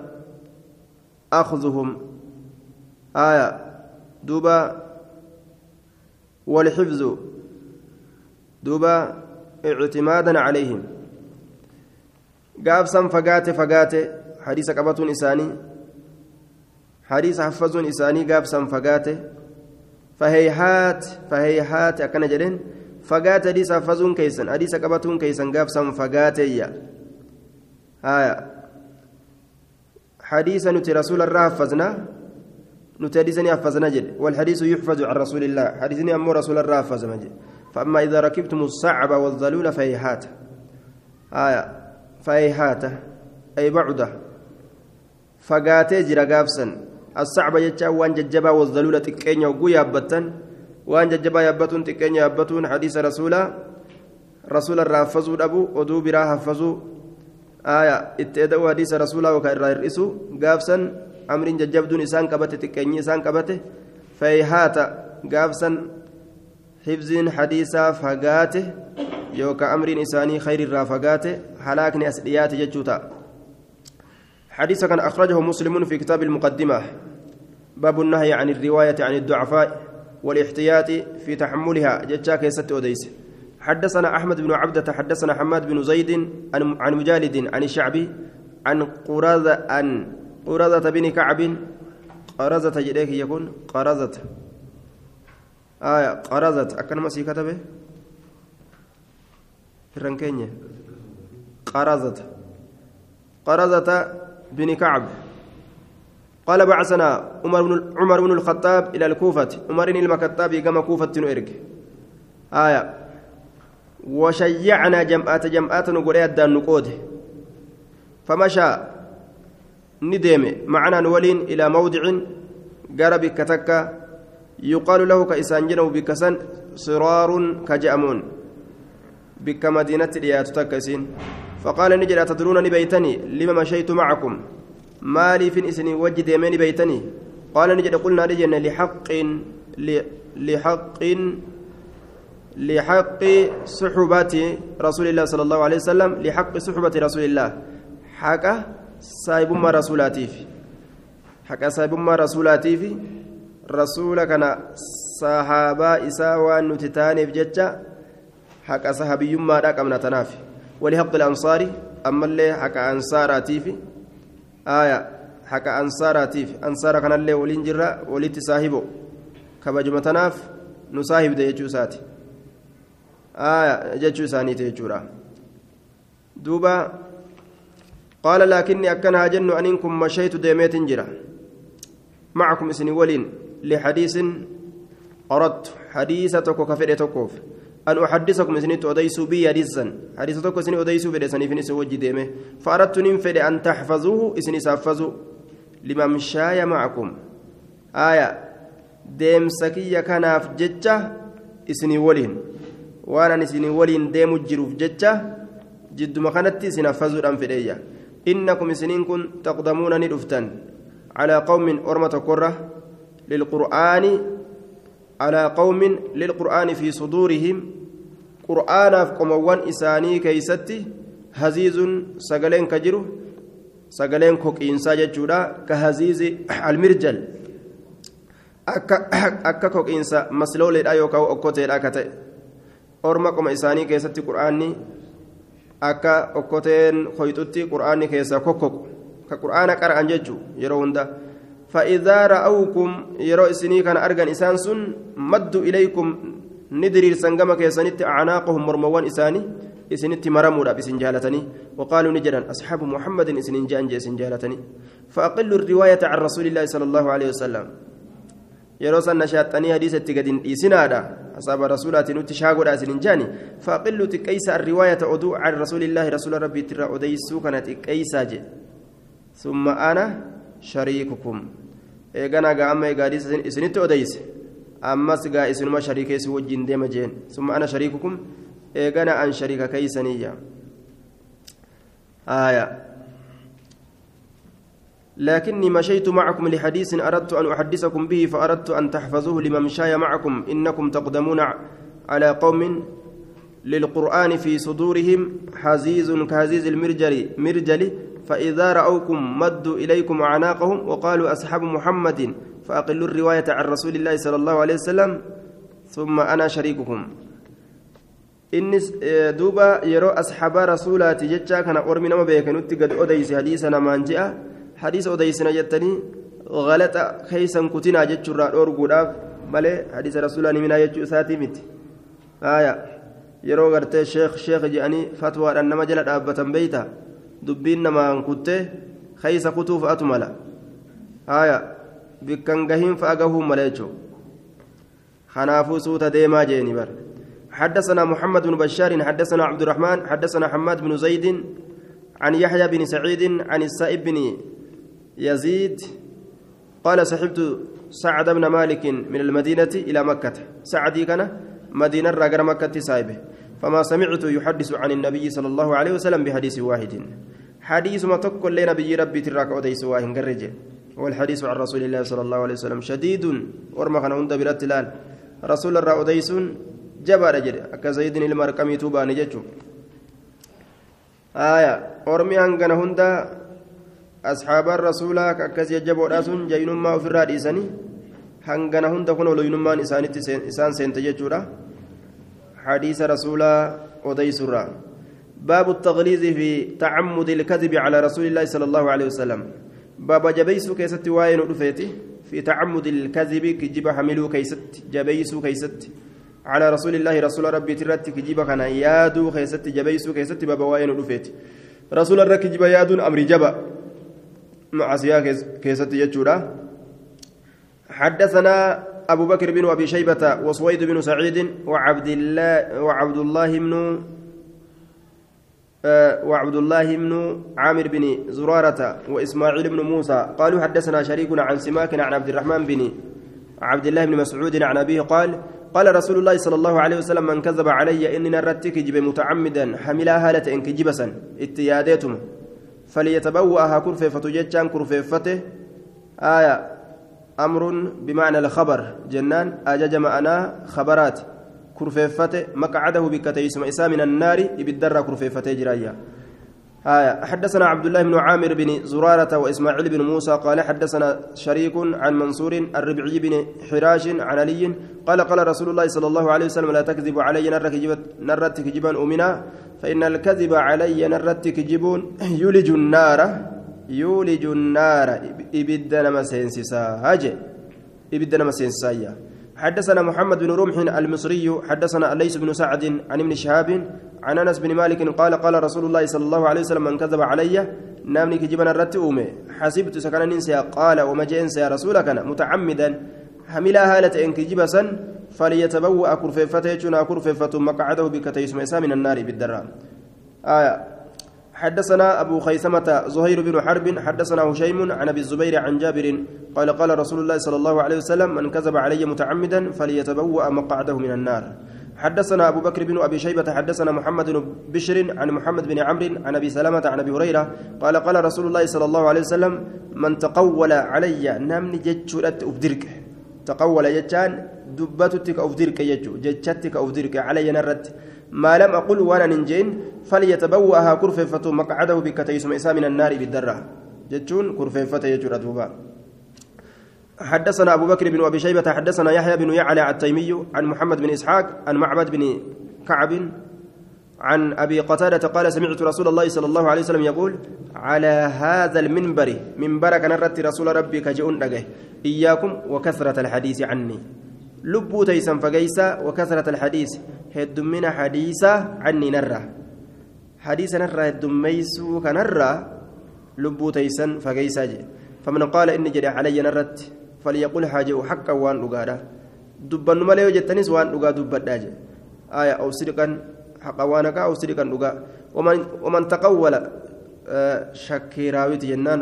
أخذهم آية دوبا والحفظ دوبا اعتمادا عليهم. قابسا فقات فقات حديث قبطون إساني. حديث حفظون إساني قابسا فقات فهيهات فهيهات أكن جدين فقات حديث حفظون كيسن حديث قبطون كيسن قابسا فقات يا. آية. حديث نتي رسول الله حفظنا نتي حديثني حفظنا جد والحديث يحفظ عن رسول الله. حديثني أمو رسول الله حفظنا جد فأما إذا ركبتم الصعب والظلول فهيهات. آية. فهيهات. أي بعده. فقاتي جرى قابسا الصعب يجا وان ججبا والظلولة تكين يوقو يابتن. وان ججبا يابتون تكين يابتون. حديث رسولا. رسول الرافزو أبو ودو برا حفظو آية. اتدوا حديث رسولا وكان الرئيسو قابسا أمر ججبدون إسان قبته تكين إسان قبته فهيهات. قابسا حفظ حديثا فقاته يوكا أمر إساني خير الرافقات هلاكني أسديات جتشوتا حديث كان أخرجه مسلم في كتاب المقدمة باب النهي عن الرواية عن الضعفاء والاحتياط في تحملها جتشا كيست أوديس حدثنا أحمد بن عبدة حدثنا حماد بن زيد عن مجالد عن الشعبي عن قرازة عن قرازة بن كعب قرازة جديك يكون قرازة آية قرازة أكن ما سي كتبه الرنكينية قرازة قرازة بن كعب. قال بعثنا عمر بن عمر بن الخطاب إلى الكوفة. عمر بن الخطاب كما كوفة نؤرك آية. وشيعنا جمعات جمعات نقول الدان نقود. فمشى. ندم. معنا نولين إلى موضع. قرب كتكا يقال له كإسانجن بكسن صرار كجأمون بك مدينة ريات تكسين. فقال نجد أتدرون بيتني لما مشيت معكم؟ مالي في إسني وجد يمين بيتني. قال نجد قلنا نجد لحق لحق لحق صحبة رسول الله صلى الله عليه وسلم. لحق صحبة رسول الله. حق سايب ما رسولاتي حق سايب ما رسولاتي إساء وأن نتتاني بججة حق صحابي ما راك من تنافي ولحق الأنصار أما اللي حق أنصاراتي في آية حق أنصاراتي في أنصار كان اللي ولين جرا وليت صاحبه. كبجمة تناف نصاحب ده يجوساتي آية جتشو ثاني تيجورا دوبا قال لكني أكنها جن أنكم مشيت ديميت جرا. معكم اسني ولين. لحديث أردت حديثتك كفر تكوف أن أحدثكم سنت أديسوا بي حديثا حديث توكو سني أديسوا بي سني فيني سوجي ديمه. فأردت ننفد أن تحفظوه. اسني سافزوا لما مشاي معكم. آية. ديم سكية كناف ججة. إسني ولين. waan ani isin waliin deemu jiruuf jecha jidduma kanatti isin haffazuudhaan fedheeyya innakum isiniin kun taqdamuuna ni dhuftan calaa qawmin lilqur'aani calaa qawmin lilqur'aani fi suduurihim qur'aanaaf qomowwan isaanii keeysatti haziizun sagaleen ka jiru sagaleen koqiinsaa jechuudha ka haziizi almirjal akka koqiinsa maslooleedha yookaan okkoteedha ka ta'e orma qoma isaanii keessatti qur'aanni akka okkoteen hoyxutti qur'aanni keessaa kokkoqu ka qur'aana qara'an jechuu yeroo hunda فإذا رأوكم يروا إسني كان أرجن إسان سن مدوا إليكم ندري سنجما كيسنت أعناقهم مرموان إساني إسنت مرمودا بسن جالتني وقالوا نجرا أصحاب محمد إسن جان جيسن جالتني فأقلوا الرواية عن رسول الله صلى الله عليه وسلم hadiisatti gadi hin dhiisinaadha asaaba rasuulaatiin nutti shaagodha isin hin jaani faaqillu xiqqeeysa arriwaayata oduu can rasuulillaahi rasuula rabbiitirraa odeysuu kana xiqqeeysaa jedhe summa ana shariikukum eegana gaa amma egaa hadiisa isinitti odeyse ammas gaa isinuma shariikeessi wajjin deema jeen summa ana shariikukum eegana an shariika keeysaniyya aayaa لكني مشيت معكم لحديث أردت أن أحدثكم به فأردت أن تحفظوه لممشاي معكم إنكم تقدمون على قوم للقرآن في صدورهم حزيز كهزيز المرجل مرجل فإذا رأوكم مدوا إليكم أعناقهم وقالوا أصحاب محمد فأقلوا الرواية عن رسول الله صلى الله عليه وسلم ثم أنا شريككم innis duuba yeroo asxaabaa rasuulaati jechaa kana ormi nama beekanutti gad odeyse hadiisa namaan je'a hadiisa odeysina jettanii galata keeysan kutinaa jechuurraa dhoorguudhaaf malee hadiisa rasuulaa himinaa jechuu isaatii miti aya yeroo gartee sheek sheek je'anii fatwaadhaan nama jala dhaabbatan beeyta dubbiin namaan kuttee keeysa kutuu fa'atu mala. Aya bikkan gahiin fa'a gahuun mala jechuu kanaafuu suuta deemaa jeeni bar. حدثنا محمد بن بشار حدثنا عبد الرحمن حدثنا حماد بن زيد عن يحيى بن سعيد عن السائب بن يزيد قال صحبت سعد بن مالك من المدينة إلى مكة سعدي كان مدينة راجر مكة سايبه فما سمعت يحدث عن النبي صلى الله عليه وسلم بحديث واحد حديث ما تقول لنا بي ربي تراك أديس واهن قرج والحديث عن رسول الله صلى الله عليه وسلم شديد ورمخنا عند برتلال رسول الله أديس jedhe akka zaydin ilma arqamiituu baane jechuun aya ormi hangana hunda asxaabaan rasuulaa akkas jajjaboodhaa sun jaynummaa ofirraa dhiisanii hangana hunda kun oloynummaan isaanitti hadiisa rasuulaa odeysurraa باب التغليظ في تعمد الكذب على رسول الله صلى الله عليه وسلم. باب جبيس كيست واين رفيتي. في تعمد الكذب كجب حملو كيست جبيس كيست. على رسول الله رسول ربي ترت كجب كان يادو كيست جبيس كيست باب واين رفيتي. رسول الله كجب يادون أمر جبا. معصية كيست يجورا حدثنا أبو بكر بن أبي شيبة وصويد بن سعيد وعبد الله وعبد الله بن آه، وعبد الله بن عامر بن زرارة وإسماعيل بن موسى قالوا حدثنا شريك عن سماك عن عبد الرحمن بن عبد الله بن مسعود عن أبيه قال قال رسول الله صلى الله عليه وسلم من كذب علي إني نرتك جب متعمدا حملا هالة إنك جبسا اتياديتم فليتبوأها كرفة فتججان كرفة آية أمر بمعنى الخبر. جنان أجج معنا خبرات. كرفيفته مقعده بكتيسم إسا من النار يبدر كرفيفته جرايا آية. حدثنا عبد الله بن عامر بن زرارة وإسماعيل بن موسى قال حدثنا شريك عن منصور الربعي بن حراش عن علي قال قال رسول الله صلى الله عليه وسلم لا تكذب علي نرت كجبا أمنا فإن الكذب علي نرت كجبون يولج النار. يولج النار إبدنا مسينسسا هاجي إبدنا مسينسا حدثنا محمد بن رمح المصري حدثنا ليس بن سعد عن ابن شهاب عن أنس بن مالك قال قال رسول الله صلى الله عليه وسلم من كذب علي نامني كجبنا الرت أومي. حسبت سكن ننسى قال وما جئنس يا رسولك متعمدا. حملا هالة إن كجبسا فليتبوأ كرفيفته كرفيفة مقعده بكتيس من النار بالدرام. آية. حدثنا أبو خيثمة زهير بن حرب حدثنا هشيم عن أبي الزبير عن جابر قال قال رسول الله صلى الله عليه وسلم من كذب علي متعمدا فليتبوأ مقعده من النار. حدثنا أبو بكر بن أبي شيبة حدثنا محمد بن بشر عن محمد بن عمرو عن أبي سلمة عن أبي هريرة قال قال رسول الله صلى الله عليه وسلم من تقول علي نمني جتشورت أبدرك تقول جتان دبتك أبدرك يجو جتشتك أبدرك علي نرت. ما لم أقل وأنا ننجين فليتبوأها كرفيفة مقعده بكتيسم إسا من النار بالدرة. جتشون كرفيفة يجور دوبا حدثنا أبو بكر بن أبي شيبة حدثنا يحيى بن يعلى التيمي عن محمد بن إسحاق عن معبد بن كعب عن أبي قتادة قال سمعت رسول الله صلى الله عليه وسلم يقول على هذا المنبر منبر كان رسول ربي كجئون إياكم وكثرة الحديث عني. لبو تيسن فقيسا وكثرة الحديث هدمنا حديثا عني نرى حديث نرى هدميسو كنرى لبو تيسن فقيسا فمن قال إني جري علي نرت فليقول حاجة حقا وان لقادا دبن مليو جتنس وان لقا دبدا آية أو صدقا حقا وانك أو صدقا لقا ومن, ومن تقول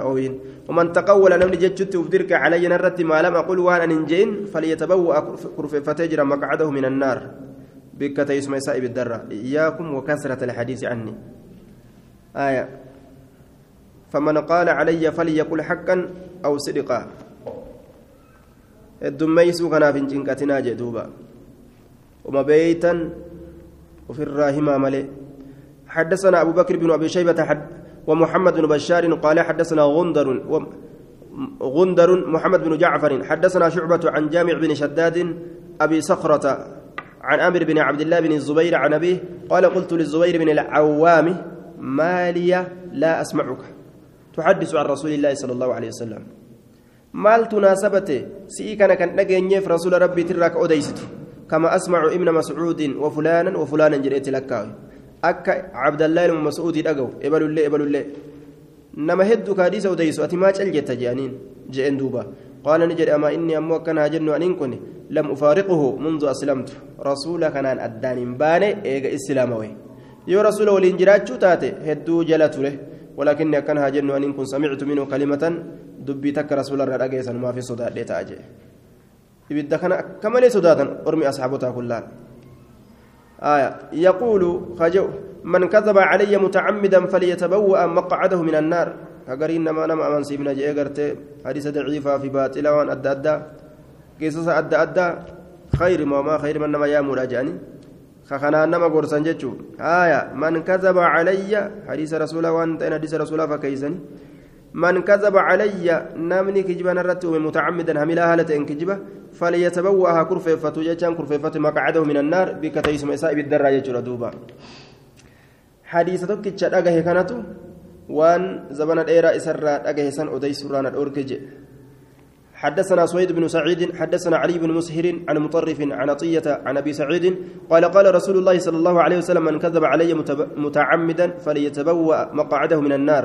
ooyin waman taqawwala namni jechutti uf dirqe calayya narratti maa lam aqul waan an hin je'in falyatabawwa'a kurfeeffatee jira maqcadahu min annaar bikka teessuma isaa ibiddarra iyaakum wakasrata alxadiisi canni آية فمن قال علي فليقل حقا أو صدقا الدميس كان في جنكتنا جدوبا وما بيتا وفي الراهما ملئ حدثنا أبو بكر بن أبي شيبة حد ومحمد بن بشار قال حدثنا غندر غندر محمد بن جعفر. حدثنا شعبة عن جامع بن شداد أبي صخرة عن أمر بن عبد الله بن الزبير عن أبيه قال قلت للزبير بن العوام ما لي لا أسمعك. تحدث عن رسول الله صلى الله عليه وسلم. maal tunaasabate si'ii kana kan dhageenyeef rasuula ka odeysitu kama asmacu ibna mascuudin wa fulaanan wa fulaanan jedheetti lakkaawe akka cabdallaa ilma mas'uudii dhagahu ebalullee ebalullee nama hedduu kaadhiisa odeysu ati maa cal jetta je'aniin je'en duuba qaala ni jedhe amaa inni ammoo akkanaa jennu aniin kun lam ufaariquhu mundu aslamtu rasuula kanaan addaan hin baane eega islaamawe yoo rasuula waliin jiraachuu taate hedduu jala ture ولكني أكن هاجن أن كن سمعت منه كلمة دبي تك رسول الله رجيسا ما في صداع ديتا ibidda kana akka malee sodaatan ormi asxaabotaa kullaan آية. يقول خجو من كذب علي متعمدا فليتبوأ مقعده من النار. كغرين ما نما أمن سيبنا جاء حديث ضعيفة في باطلة وان أدى أدى. قصص أدى أدى. خير ما ما خير من نما يا مراجعني كخنا نما غورسان جچو آية. من كذب علي حديث رسول وانت ان حديث رسول فكيسني من كذب علي نمني كجبا نرت متعمدا هملا هالة إن فليتبوأها كرفيفة جتان كرفيفة مقعده من النار بكتيس مسائب الدراجة دوبا. حديث tokkicha dhagahe kanatu waan zabana dheeraa isarraa dhagahe san odeysurraa na dhorke حدثنا سويد بن سعيد حدثنا علي بن مسهر عن مطرف عن عطية عن أبي سعيد قال قال رسول الله صلى الله عليه وسلم من كذب علي متعمدا فليتبوأ مقعده من النار.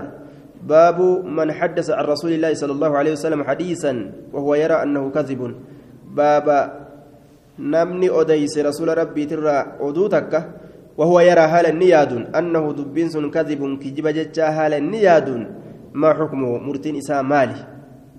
باب من حدث عن رسول الله صلى الله عليه وسلم حديثا وهو يرى أنه كذب. باب نمني أديس رسول ربي ترى أدوتك وهو يرى هال النياد أنه دبين كذب كجب جتشا هال النياد ما حكمه مرتين إساء مالي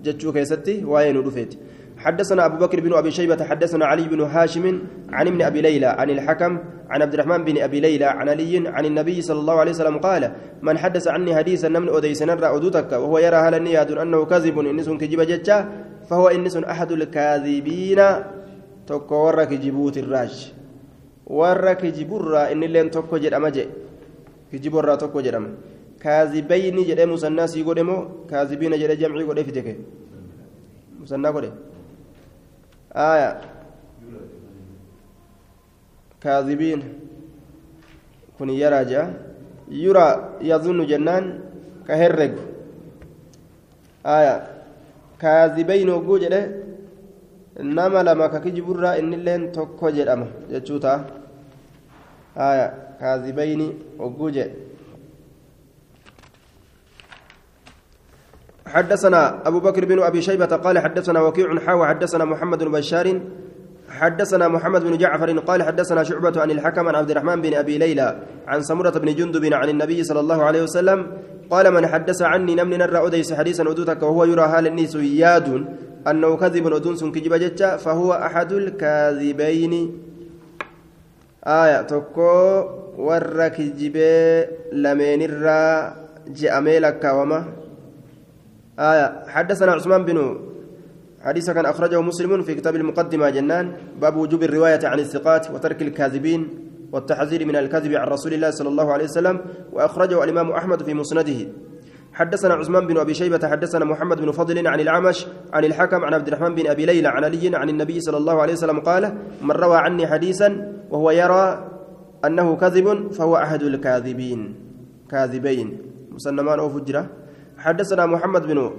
جتشو كيستي وين رفيت حدثنا أبو بكر بن أبي شيبة حدثنا علي بن هاشم عن ابن أبي ليلى عن الحكم عن عبد الرحمن بن أبي ليلى عن علي عن النبي صلى الله عليه وسلم قال من حدث عني حديثا نمن أديس نرى أدوتك وهو يرى هل النياد أنه كذب إنس كجب جتشا فهو إنس أحد الكاذبين تكورك جبوت الراج kijiburraa innilleen tokko jedhama je kijiburraa tokko jedhama kaazibayni jedhee musannaa sii godhe moo kaazibiina jedhee jamcii godhee fite ke musannaa godhe aya kaazibiin kun yaraa jea yuraa yazunnu jennaan ka kaazibayni hogguu jedhe nama lama ka kijiburraa innilleen tokko jedhama jechuu ta'a آية كاذبين وجوجة حدثنا أبو بكر بن أبي شيبة قال حدثنا وكيع حاوى حدثنا محمد بن بشار حدثنا محمد بن جعفر قال حدثنا شعبة عن الحكم عن عبد الرحمن بن أبي ليلى عن سمرة بن جندب عن النبي صلى الله عليه وسلم قال من حدث عني نمن نرى أديس حديثا أدوتك وهو يرى هال النيس ياد أنه كذب أدونس كجب جتة فهو أحد الكاذبين. آية تكو الرا جأمي لك وما. آية حدثنا عثمان بن حديث كان أخرجه مسلم في كتاب المقدمة جنان باب وجوب الرواية عن الثقات وترك الكاذبين والتحذير من الكذب عن رسول الله صلى الله عليه وسلم وأخرجه الإمام أحمد في مسنده. حدثنا عثمان بن أبي شيبة حدثنا محمد بن فضل عن الأعمش عن الحكم عن عبد الرحمن بن أبي ليلى عن علي عن النبي صلى الله عليه وسلم قال من روى عني حديثا وهو يرى أنه كذب فهو أحد الكاذبين. كاذبين. مسلمان أو فجرة. حدثنا محمد بن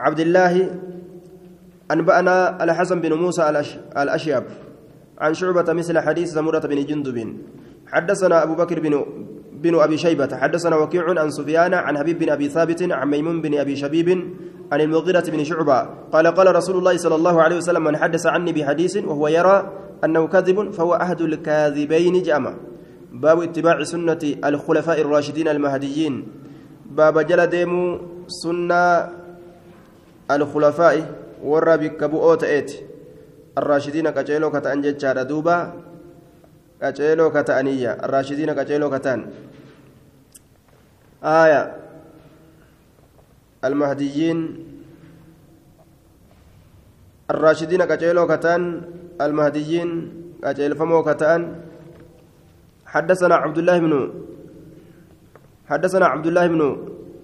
عبد الله انبانا الحسن بن موسى الاشياب عن شعبة مثل حديث زمرة بن جندب. حدثنا أبو بكر بن بن أبي شيبة. حدثنا وكيع عن سفيان عن حبيب بن أبي ثابت عن ميمون بن أبي شبيب عن المغيرة بن شعبة. قال قال رسول الله صلى الله عليه وسلم من حدث عني بحديث وهو يرى أنه كذب فهو أحد الكاذبين جأما باب اتباع سنة الخلفاء الراشدين المهديين. باب جل سنة الخلفاء. ورى بكبؤوت إيت الراشدين كجيلو كتأنجج دوبا كجيلو كتأنية الراشدين كجيلو كتان آية المهديين الراشدين كجيلو كتان المهديين كجيل فمو كتان حدثنا عبد الله بن حدثنا عبد الله بن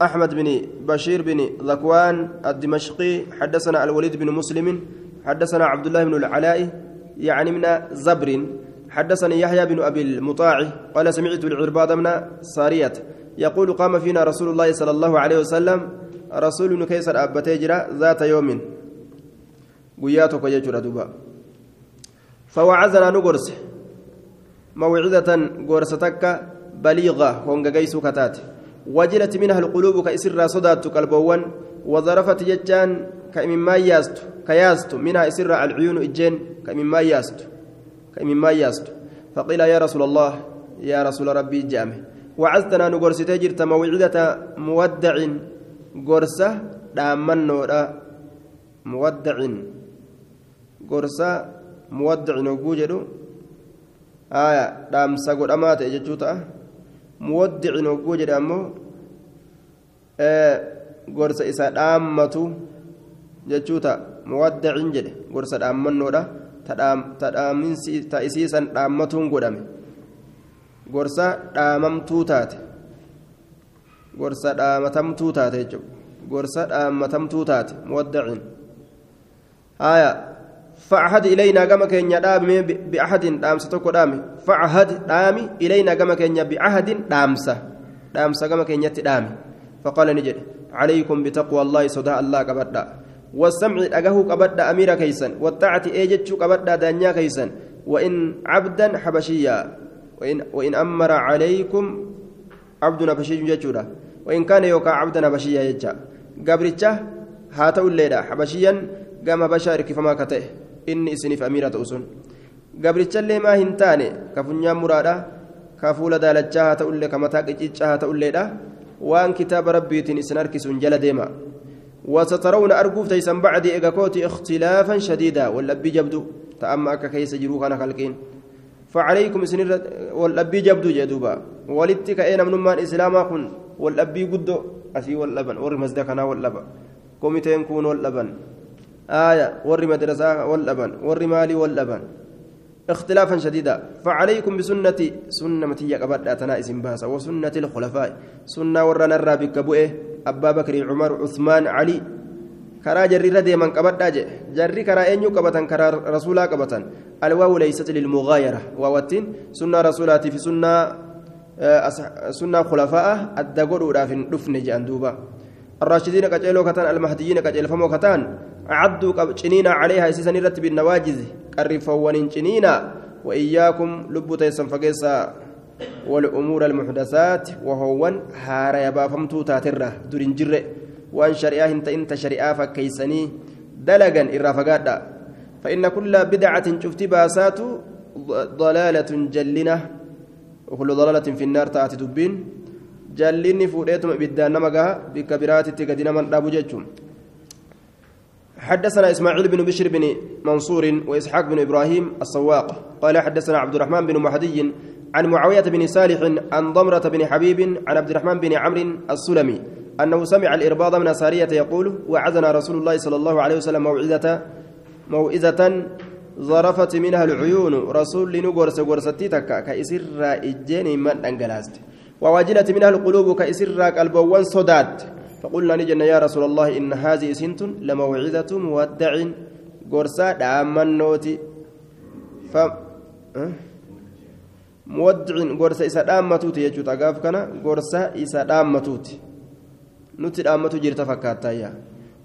أحمد بن بشير بن ذكوان الدمشقي حدثنا الوليد بن مسلم حدثنا عبد الله بن العلاء يعني من زبر. حدثني يحيى بن أبي المطاع قال سمعت العرباض من سارية يقول قام فينا رسول الله صلى الله عليه وسلم رسول كيسر أبتي جرا ذات يوم. قياتك يجرى دبا فوعزنا نقرس موعظة قرستك بليغة هونغايسو كتات وجلت منها القلوب كإسر صدات قلبوان وظرفت ججان كمما ياست كياست منها إسر العيون إجين كمما ياست كمما ياست فقيل يا رسول الله يا رسول ربي جامه وعزتنا نقرستي جرت موعدة مودع قرصة دامنورا مودع. قرصة مودع نقوجدو آية دام سقود أمات جتوتا مودع نقوجد أمو. gorsa isa dhaammatu jechuu ta'a. Muwaddacin jedhe gorsa dhaammannoodha. Ta isiisan dhaammatuun godhame. Gorsa dhaamamtuu taate. Gorsa dhaamatamtuu taate jechuudha. Gorsa dhaammatamtuu taate muwaddacin haayaa. فعهد إلينا كما كان يدام بأحد دامسة تكو دامي فعهد دامي إلينا كما كان بعهد دامسة دامسة كما كان يتدامي فقال نجد عليكم بتقوى الله صدى الله كبدأ. والسمع أجاه كبدأ أمير كيسا والطاعة إيجتش كبدأ دانيا كيسا وإن عبدا حبشيا وإن وإن أمر عليكم عبدنا حبشي جتشورا. وإن كان يوكا عبدا حبشيا يجا. قبرتشه هاتو الليلة حبشيا قام بشارك فما كته. إني إسنف أميرة أسن. قبرتشه اللي ما هنتاني كفنيا مرادا كفولة دالتشا هاتو اللي كمتاك إجتشا هاتو الليلة. وان كتاب ربي إسن أركسون جل ديما. وسترون أرجوف تيسن بعد إيجاكوتي اختلافا شديدا. والأبي جبدو. تأما أكا كيس جروك أنا خلقين فعليكم سنر والأبي جبدو جدوبا. ولدتك أين من من إسلاما كن والأبي قدو. أسي واللبن. ور مزدكنا واللبن. كوميتين كون واللبن. آية. ور مدرسة واللبن. ور مالي واللبن. اختلافا شديدا. فعليكم بسنتي سنة متي قبل أتنا اسم باسا وسنة الخلفاء. سنة ورنا الرابك بؤه أبا بكر عمر عثمان علي. كرا جري ردي من قبل أجي جري كرا أنيو قبطا كرا رسولا قبطا الواو ليست للمغايرة. ووتين سنة رسولاتي في سنة سنة خلفاء. الدقور في دفن جاندوبا. الراشدين كجيلو كتان المهديين كجيل فمو كتان. عدوا قبچنينا عليها سيسن رت بالنواجذ. قرفوا وننچنينا وإياكم لبوت يسنفقيسا والأمور المحدثات وهو هار يبافمتو تاترة دورين جرة. وأن شريعة انت انت شريعة فكيسني دلقا إرافقادا فإن كل بدعة شفت باسات ضلالة جلنة. وكل ضلالة في النار تأتي دبين. جلني فوديتم بدان نمغا بكبيرات تقدنا من أبو جيتشم حدثنا إسماعيل بن بشر بن منصور وإسحاق بن إبراهيم السواق قال حدثنا عبد الرحمن بن مهدي عن معاوية بن صالح عن ضمرة بن حبيب عن عبد الرحمن بن عمرو السلمي أنه سمع الإرباض من سارية يقول وعزنا رسول الله صلى الله عليه وسلم موعظة موعظة ظرفت منها العيون. رسول لنقرس قرستي تكا. كإسر إجين من أنقلاست وواجلت منها القلوب. كإسر قلبوان صدات فقلنا نجن يا رسول الله إن هذه سنت لموعظة مودع قرصا داما نوتي. ف مودع قرصا إسا داما توتي يجو تقاف كان قرصا إسا داما توتي نتي داما تجير تفكاتا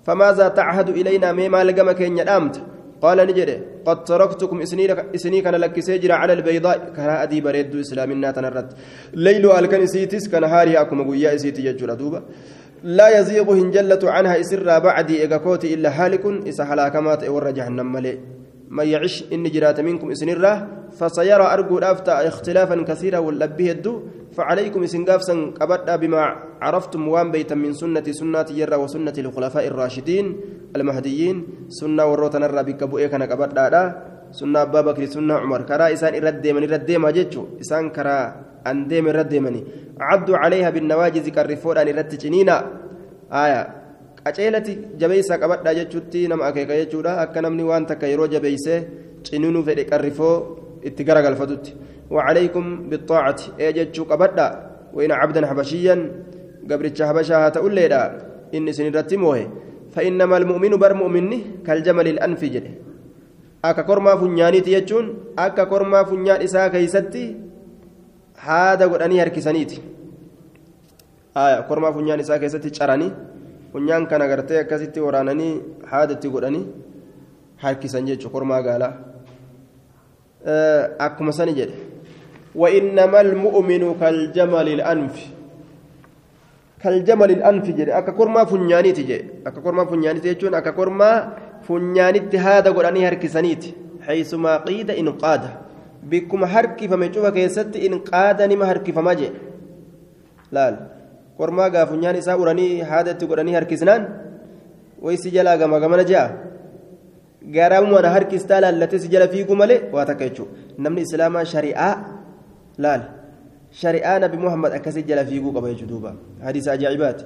فماذا تعهد إلينا مما لقم كين يدامت قال نجد قد تركتكم إسني كان لك سيجر على البيضاء. كان أدي بريد إسلامنا تنرد ليل ألكن سيتس كان هاري أكم قويا سيتي يجر دوبا لا يزيغ هنجلة عنها إسر بعد إيقاكوت إلا هالك إسا حلاكمات ور جهنم ملئ من يعش إن جرات منكم إسنرة فسيرى أرجو الأفتى اختلافا كثيرا واللبيه الدو فعليكم إسنقافسا قبدا بما عرفتم وان بيتا من سنة سنة يرى وسنة الخلفاء الراشدين المهديين. سنة وروتنا الرابك بؤيك أنا قبدا سنة أبا بكر سنة عمر. كرا إسان إرد من إرد ما جتشو إسان كرا أن ديم إرد مني عدوا عليها بالنواجز كالرفور أن إرد جنينا آية qaceelati jabeeysaa qabadhaa jechuutti nama akeeka jechuudha akka namni waan takka yeroo jabeeysee cininuu fedhe qarrifoo itti garagalfatutti وعليكم بالطاعة أجتشو قبدا وإن عبدا حبشيا قبرتش حبشا ليدا إن سنرتموه فإنما المؤمن بر مؤمنه كالجمل الأنف جده akka kormaa funyaaniiti jechuun akka kormaa funyaan isaa keeysatti haada godhanii harkisaniiti kormaa funyaan isaa keessatti caranii funyaan kana gartee akkasitti waraananii haadatti godhanii harkisan jechuun kormaa gaalaa akkuma sani jedhe وإنما المؤمن كالجمل الأنف كالجمل الأنف جدي أكا كورما فنياني تجي أكا كورما فنياني تجون أكا كورما فنياني هذا قراني هركسانيت حيثما قيد إن قاد بكم هركي فما يشوف كيست إن قاد نما هركي فما جي لا كورما غا فنياني سا قراني هذا تقراني هركسنان ويسي جلا غما غما نجا غارامو أنا هركستا لالتي سجل فيكم مالي واتكيتشو نمني إسلاما شريعة laal. Shari'aa nabi muhammad akkasi jala fiiguu qaba jechuu duuba. Hadiisa ajaa'ibaati.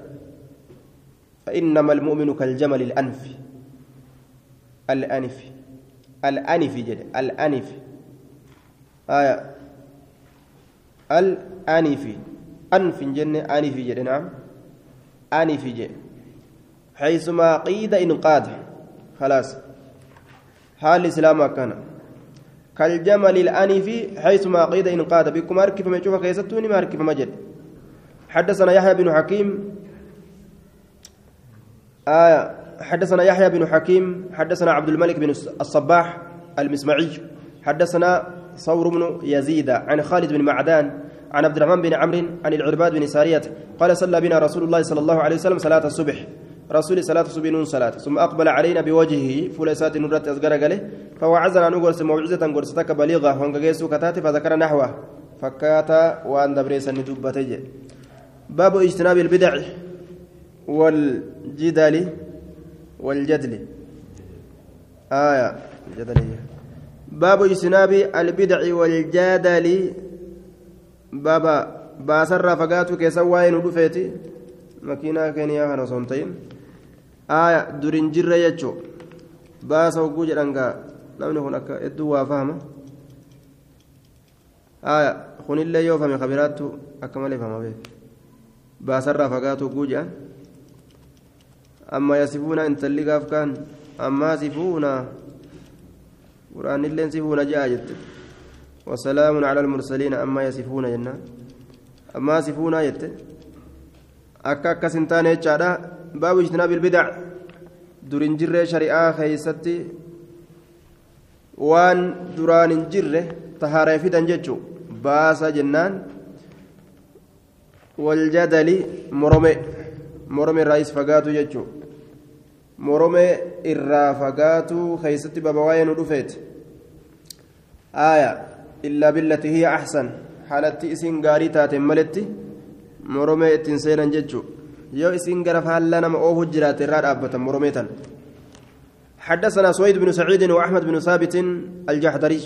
فإنما المؤمن كالجمل الأنف الأنف الأنف جد الأنف آية. الأنفي أنف جنة أنفي جنة نعم. أنفي جنة حيثما قيد إنقاذ. خلاص. حال الإسلام كان. كالجمل الأنفي حيثما قيد إنقاذ. بكم أركف ما يشوف كيستوني ما أركف مجد حدثنا يحيى بن حكيم. آية. حدثنا يحيى بن حكيم. حدثنا عبد الملك بن الصباح المسمعي. حدثنا ثور بن يزيد عن خالد بن معدان عن عبد الرحمن بن عمرو عن العرباد بن سارية قال صلى بنا رسول الله صلى الله عليه وسلم صلاة الصبح. رسول صلاة الصبح نون صلاة. ثم أقبل علينا بوجهه فلسات نورت أزقر قاله فوعزنا نقرس موعظة قرستك بليغة هنقيسو كتاتي فذكر نحوه. فكاتا وأن دبريسا ندبتي باب اجتناب البدع والجدل والجدل. آية. جدلية باب اجتناب البدع والجدل بابا باسر فقاتو كيسا واين ودفيتي. مكينة كينيا كان صنتين آية درين جرة يجو. باسا وقوج رنقا نمني هناك إدو وافهمه. آية خن الله يوفهم خبراتو أكمل فهم بيت باسر فقاتو قوجا أما يصفون أنت اللي قاف أما يصفون قرآن اللين سيفون جاء جت. وسلام على المرسلين أما يسفون جنة. أما يسفون جت. أكا أكا سنتان يجعل باب اجتناب البدع. durin jirre shari'aa keeysatti waan duraan hin jirre tahaaree fidan jechu baasa jennaan waljadali morome morome irraa is fagaatu jechu morome irraa fagaatu keeysatti baba waa'ee nu dhufeeti billati hiya axsan haalatti isin gaarii taateen maletti morome ittiin seenan jechuu yoo isin gara faallaa nama oofu jiraate irraa dhaabbatan moromee tan حدثنا سويد بن سعيد وأحمد بن ثابت الجحدري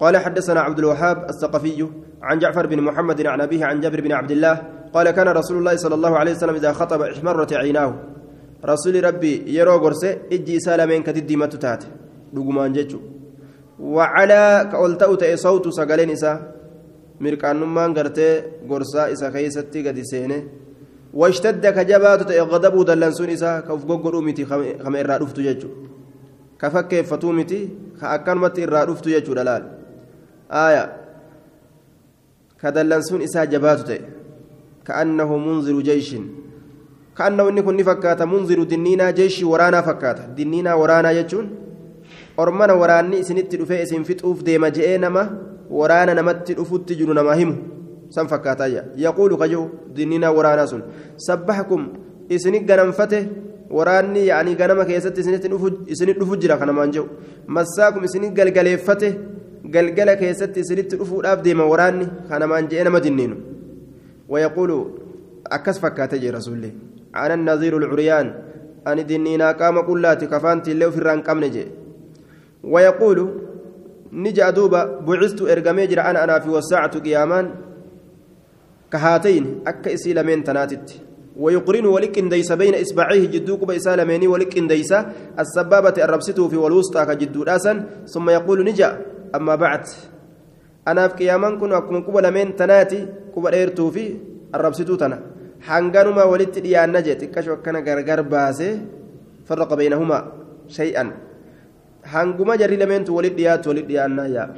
قال حدثنا عبد الوهاب الثقفي عن جعفر بن محمد عن أبيه عن جابر بن عبد الله قال كان رسول الله صلى الله عليه وسلم إذا خطب احمرت عيناه. رسول ربي يرو غرسه إجي سالمين كددي متتات دغمان جچو وعلى كولتوت صوت سغلين إسا مرقانمان غرتي غرسا إسا كيستي غدي سينه واشتد كجبات غضب دلنسون إسا كوف غوغو متي خم إرا دفتو ججو كفك فتو متي كأكن مت إرا دفتو ججو دلال. آية. كدلنسون إسا جبات كأنه منذر جيش. كأنه إني كن فكات منذر دنينا جيش ورانا فكات دنينا ورانا يجون أرمنا وراني سنتي دفئ سن فتوف ديما جئنما ورانا نمت دفوت جنو نما همو san fakkaatayya yaquulu kajuu dinnina waraanaa sun sabbaxakum isini ganamfate waraanni yaanii ganama keessatti isinit dhufu jira kanamaan jehu massaakum isini galgaleeffate galgala keessatti isinitti dhufuudhaaf deema waraanni kanamaan je'e nama dinniinu wayaquulu akkas fakkaate jee rasuulli ana naziiru lcuryaan ani dinniinaa qaama qullaati kafaanti illee ofirraa hin qabne jee ni ja'a duuba bucistu ergamee jira ana anaa fi wasaacatu qiyaamaan كهاتين أكا إسي لمن تناتت. ويقرن ولك ديس بين إصبعيه جدو قبا إسا لميني ولك ديس السبابة الربسته في والوسطى كجدو راسا ثم يقول نجا أما بعد. أنا في قياما كن أكون قبا لمن تناتي قبا إيرتو في الربسته تنا. حنغانما ولدت ديان نجت كشو كان غرغر باسي فرق بينهما شيئا. Hanguma jarri lameentu walit dhiyaatu walit dhiyaannaa yaa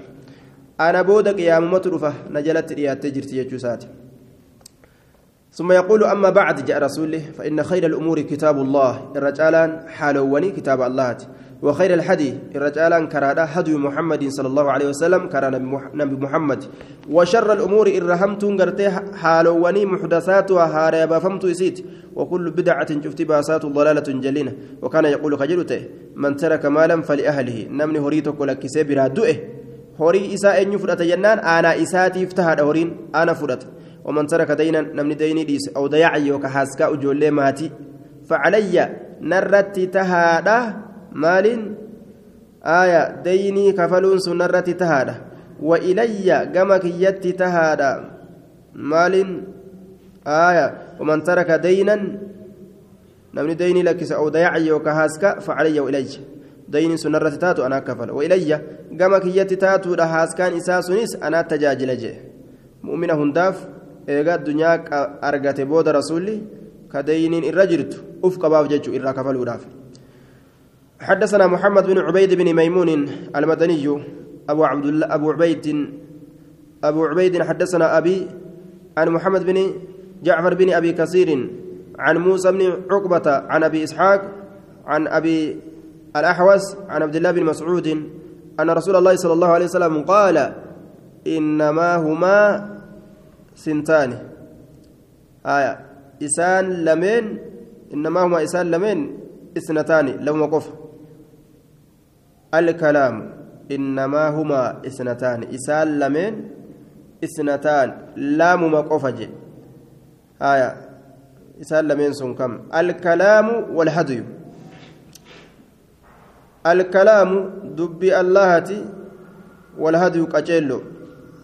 ana booda qiyaamumatu dhufa na jalatti dhiyaattee jirti jechuu isaati ثم يقول أما بعد جاء رسوله فإن خير الأمور كتاب الله الرجالان حالوني كتاب الله وخير الحدي الرجالان كرادا هدي محمد صلى الله عليه وسلم كان نبي محمد. وشر الأمور إرهمت قرتي حالوني محدثاتها هاريبا فمت إسيت. وكل بدعة شفت باسات ضلالة جلينة وكان يقول خجلته من ترك مالا فلأهله. نمني هريتك لك سيبرا دؤه هوري إساء أن يفرط جنان. أنا إساتي افتهد هورين أنا فرط ومن ترك دينا نمني ديني ديس. أو ضياع يوكا حاسكا أجولي ماتي. فعلي نرت تهادا. مال آية ديني كفلون سنرت تهادا وإلي قمك يتي تهادا مال آية ومن ترك دينا نمني ديني لك أو ضياع يوكا حاسكا فعلي وإلي ديني سنرت تاتو أنا كفل وإلي قمك يتي تاتو لحاسكان إساسونيس أنا تجاجل جيه mu'mina hundaaf eegaa addunyaa argate booda rasuulli كدين الرجلت أفق باب جج إرى كفل حدثنا محمد بن عبيد بن ميمون المدني أبو عبد الله أبو عبيد أبو عبيد حدثنا أبي عن محمد بن جعفر بن أبي كثير عن موسى بن عقبة عن أبي إسحاق عن أبي الأحوس عن عبد الله بن مسعود أن رسول الله صلى الله عليه وسلم قال إنما هما سنتان. آية. إسان لمن إنما هما إسان لمن؟ إثنتان. لهما قف. الكلام إنما هما إثنتان إسان لمن إثنتان لام ما قفج آية إسان لمن سن كم الكلام والهدي الكلام دبي اللهتي والهدي قجلو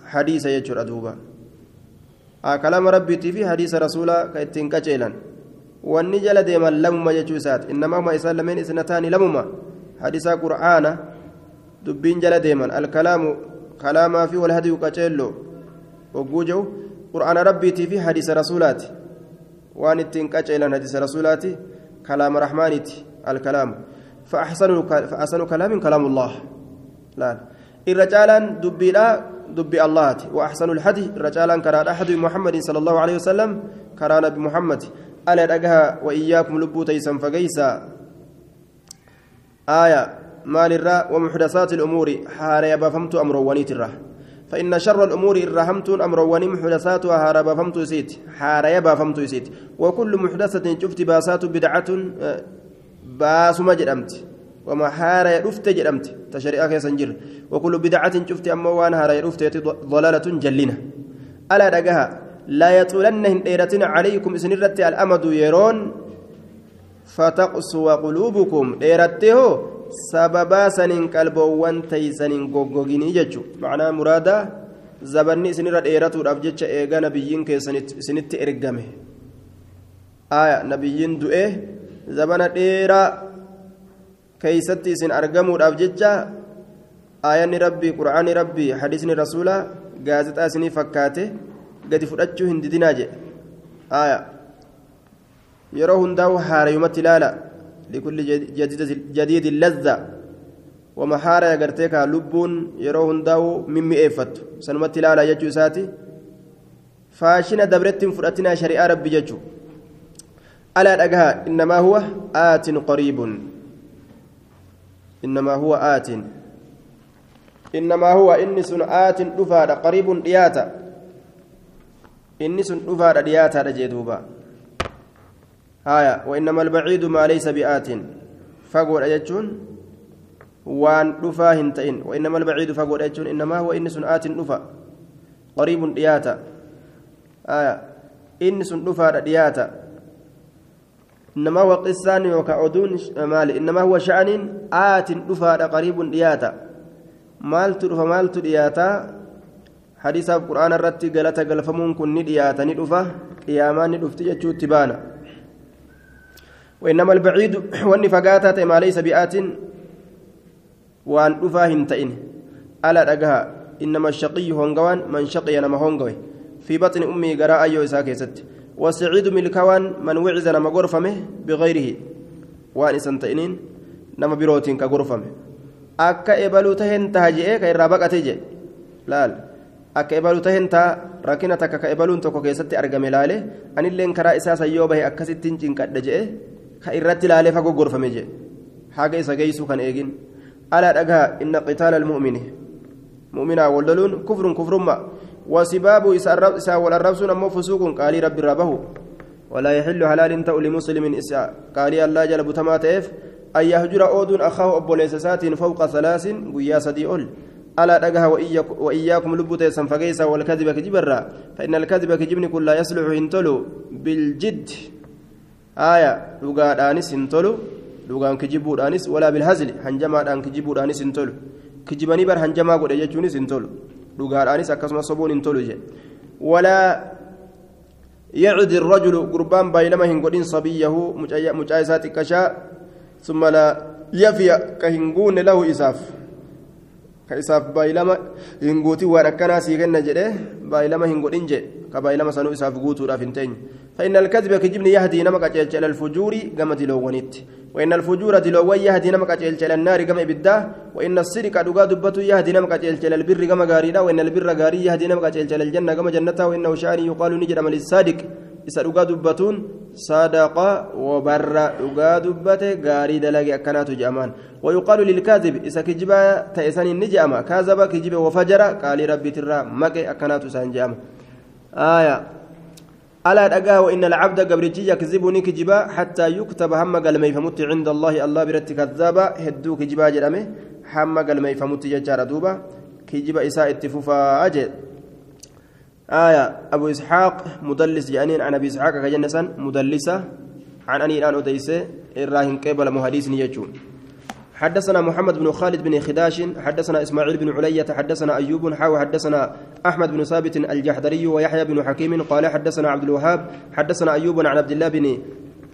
حديث يجر أدوبا kalaama rabbiitii fi hadiisa rasuulaa ka ittiin qaceelan wanni jala deeman lamuma jechuu isaati innamaahuma isaan lameen isnataani lamuma hadiisaa qur'aana dubbiin jala deeman alkalaamu kalaamaa fi walhadiyu qaceelloo hogguu jehu qur'aana rabbiitii fi hadiisa rasuulaati waan ittiin qaceelan hadiisa rasuulaati kalaama rahmaaniiti alkalaamu فأحسن كلام كلام الله لا الرجال دبي لا دبي الله وأحسن الحدي رجالا كرا أحد محمد صلى الله عليه وسلم كرا نبي محمد ألا رجها وإياكم لبو تيسا فقيسا آية مال الراء ومحدثات الأمور حاري بفهمت أمر ونيت الراء فإن شر الأمور إرهمت أمر وني محدثاتها حاري بفهمت يسيت. حاري بفهمت يسيت. وكل محدثة شفت باسات بدعة آه، باس ما جرمت. وما حارة رفت جرمت. تشريعة كيسن جر وكل بدعة شفت أما وان حارة رفت ضلالة جلنة ألا دقها. لا يطولنهن ديرتنا عليكم سنرت الأمد يرون. fataqsuwa quluubukum dheerattee hoo sababaa saniin qalboowwan taysaniin goggoginii jechu macnaa muraada zabanni isinirra dheeratuudhaaf jecha eegaa nabiyyiin keessa isinitti ergame aya nabiyyiin du'e zabana dheeraa keeysatti isin argamuudhaaf jecha aayanni rabbii qur'aani rabbii hadiisni rasuula gaazexaa isinii fakkaate gadi fudhachuu hin didinaa jedhe aya yeroo hundaa'u haarayumatti ilaala likulli jadiidi lazza wama haaraya gartee kaa lubbuun yeroo hundaa'u mimmi'eeffattu sanumatti ilaala jechuu isaati faashina dabretti hin fudhatinaa shari'aa rabbi jechuu alaa dhagaha innamaa huwa aatin qariibun إنما هو آت إنما هو إني سن آت دفادا قريب دياتا إني سن دفادا دياتا رجيدوبا آية وإنما البعيد ما ليس بآت فقول أجتون dhufaa hin ta'in. وإنما البعيد فقول أجتون إنما هو إني سن آت دفا قريب دياتا آية إني سن دفادا دياتا إنما هو قسان وكعدون مال إنما هو شأن آت دفا قريب دياتا مال تدفا مال تدياتا حديث القرآن الرتي قالت قلفمون كن ندياتا ندفا قياما ندفت جتشو تبانا وإنما البعيد وأن فقاتت ما ليس بآت وأن دفا هنتئن ألا دقها إنما الشقي هونغوان من شقي نما هونغوي في بطن أمي قراء أيو إساكيست وسعيد ملكوان من وعز نما غرفمه بغيره وان سنتينين نما بروتين كغرفمه akka ebaluu taheen taha je'ee ka irraa baqate je laal akka ebaluu taheen taha rakkina takka ka ebaluun tokko keessatti argame laale anilleen karaa isaa sayyoo bahe akkasittiin cinqadhe je'e ka irratti laalee fagoo gorfame je haga isa geeysuu kan eegin. Alaa dhagaa inna qitaala almu'mini. Mu'minaa waldoluun kufrun kufrummaa. وسباب إسا والربسون أمو فسوق قال رب ربه ولا يحل حلال تأو لمسلم إسا قال الله جل بتماتيف أن يهجر أود أخاه أبو ليسسات فوق ثلاث قيا سدي أول ألا دقها وإياكم لبوت سنفقيسا والكذب كجبرا فإن الكذب كجبن كل يصلح هنتلو بالجد آية لقاد آنس هنتلو لقان كجبود آنس ولا بالهزل هنجما آن كجبود آنس هنتلو كجبني بر هنجما قد يجونس هنتلو dhugaadhaanis akkasuma sobuun hin tolu jedhe walaa يعد الرجل قربان بينما هنقولين صبيه مجايسات كشاء ثم لا يفي كهنقون له إساف ka isaaf baay'ilama hin guutin waan akkanaa sii kenna jedhee baay'ilama hin godhin jedhe ka baay'ilama sanuu isaaf guutuudhaaf hin teenye. فإن الكذب كجبن يهدي نمك إلى الفجور كما دلوانيت وإن الفجور دلوان يهدي نمك إلى النار كما إبدا وإن السرق أدوغا دبتو يهدي نمك إلى البر كما غاريدا وإن البر غاري يهدي نمك إلى الجنة كما جنتها وإنه شاني يقال نجد من الصادق isa dhugaa dubbatuun sadaqa wabarra dhugaa dubbate gaarii dalage akkanaatu jedhamaan ويقال للكاذب إذا كجبا تأسان نجأما كاذب كجبا وفجر قال ربي ترى مكي أكنات سانجام آية ألا أجاه وإن العبد قبرتي يكذبني كجبا حتى يكتب هم قال ما يفهمت عند الله الله برت كذابا هدو كجبا جرمه هم قال ما يفهمت يجار دوبا كجبا إساء اتفوفا أجد آية أبو إسحاق مدلس جانين عن أبي إسحاق كجنسا مدلسة عن أني الآن أديسة الراهن قبل مهديس نيجون حدثنا محمد بن خالد بن خداش حدثنا إسماعيل بن علية حدثنا أيوب حاو حدثنا أحمد بن ثابت الجحدري ويحيى بن حكيم قال حدثنا عبد الوهاب حدثنا أيوب عن عبد الله بن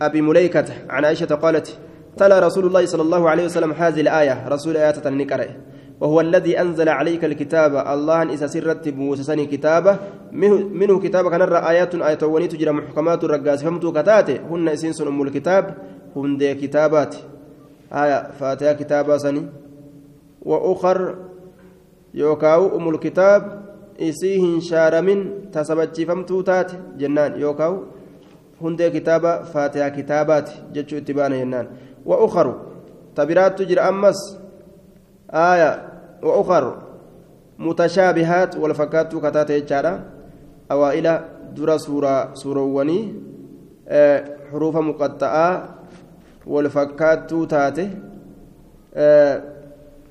أبي مليكة عن عائشة قالت تلا رسول الله صلى الله عليه وسلم هذه الآية. رسول آيات النكره وهو الذي أنزل عليك الكتاب. الله إن سرت بوسسني كتابة منه كتاب كان آيات آيات تجرى محكمات الرقاس. فهمتوا كتاته هن إسنس أم الكتاب هن دي كتابات. آية فاتها كتابة سني وأخر يوكاو أم الكتاب إسيهن شارمين تسبتشي. فهمتوا تات؟ جنان. يوكاو. هن دي كتابة فاتها كتابات. جتشو اتبانا جنان. وأخر تبرات تجرى أمس. آية وأخر متشابهات والفكات كتات يجارا أوائل درا سورة سوروني أه حروف مقطعة والفكات تاته أه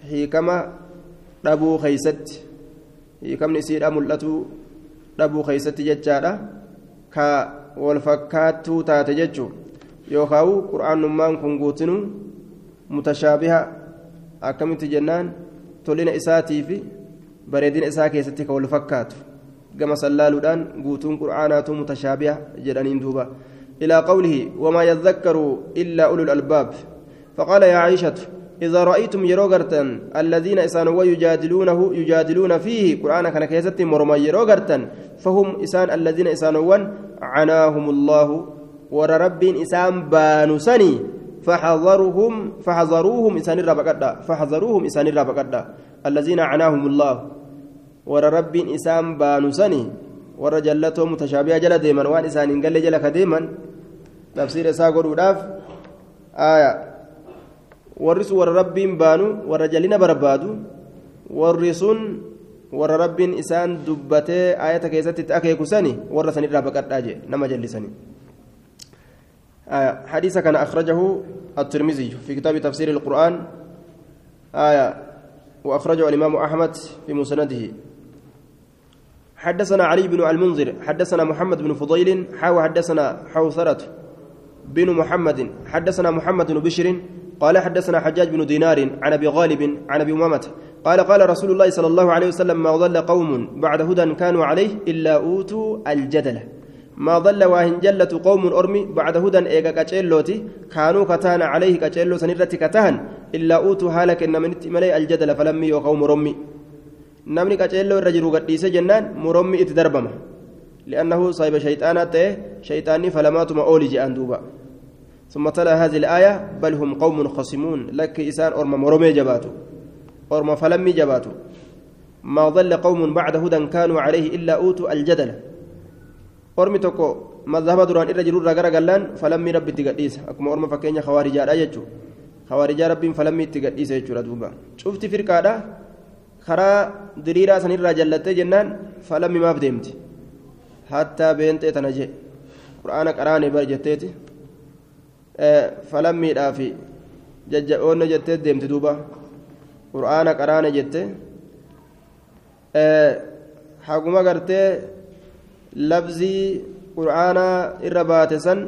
هيكما دبو خيست هيكم نسير أملتو dhabuu keessatti jechaadha ka walfakkaattuu taate jechuun yookaan qura'aannummaan kun guutinuu mutashaabiha akkamitti jennaan? Tolina isaatii fi bareedina isaa keessatti ka wal fakkaatu. Gama sallaaluudhaan guutuun qur'aanaatu mutashaabiha jedhaniin إلى قوله وما يذكر إلا أولو الألباب فقال يا عائشة إذا رأيتم يروغرتا الذين إسانوا يجادلونه يجادلون فيه قرآن كان كيست مرمى يروغرتا فهم إسان الذين إسانوا عناهم الله ور رب إسان بانسني فحذرهم فحذروهم إسان الرابقدا فحذروهم إسان الرابقدا الذين عناهم الله. ور رب إسان بانسني ور جلتهم متشابهة جل ديما وان إسان قال جل كديما تفسير ساقر وداف آية. ورس ور رب بانو. ور جلنا بربادو. ورسون ور إسان دبته آية كيست تأكيكو سني. ور سني الرابقدا نما جلسني آية. حديث كان أخرجه الترمذي في كتاب تفسير القرآن. آية. وأخرجه الإمام أحمد في مسنده. حدثنا علي بن المنذر حدثنا محمد بن فضيل حاو حدثنا حوثرة بن محمد حدثنا محمد بن بشر قال حدثنا حجاج بن دينار عن أبي غالب عن أبي أمامة قال قال رسول الله صلى الله عليه وسلم ما ضل قوم بعد هدى كانوا عليه إلا أوتوا الجدل. ما ضل واهن جلة قوم أرمي بعد هدى إيغا كاتشيلوتي كانوا كتان عليه كاتشيلو سنرتي كتان إلا أوتوا هالك إن من ملي الجدل فلم يقوم رمي. نمني كاتشيلو الرجل قد جنان مرمي اتدربما لأنه صايب شيطانات شيطاني فلماتما أولي جاء دوبا. ثم تلا هذه الآية بل هم قوم خصمون. لك إسان أرم مرمي جباتو. أرم فلم جباتو. ما ضل قوم بعد هدى كانوا عليه إلا أوتوا الجدل. Ormi tokko mazhaba duraan irra jirurraa gara gallaan falammii rabbi itti gadhiisa akkuma orma fakkeenya hawaarijaadha jechuudha hawaarijaa rabbiin falammii itti gadhiisa jechuudha duuba cufti firqaadha karaa diriiraa sanirraa jallattee jennaan falammi maaf deemti hattaa beentee tana jee quraana qaraane bar jetteeti falammiidhaa fi jajjaboonna jettee deemti duuba quraana qaraane jette haguma gartee labzii qur'aanaa irra baate san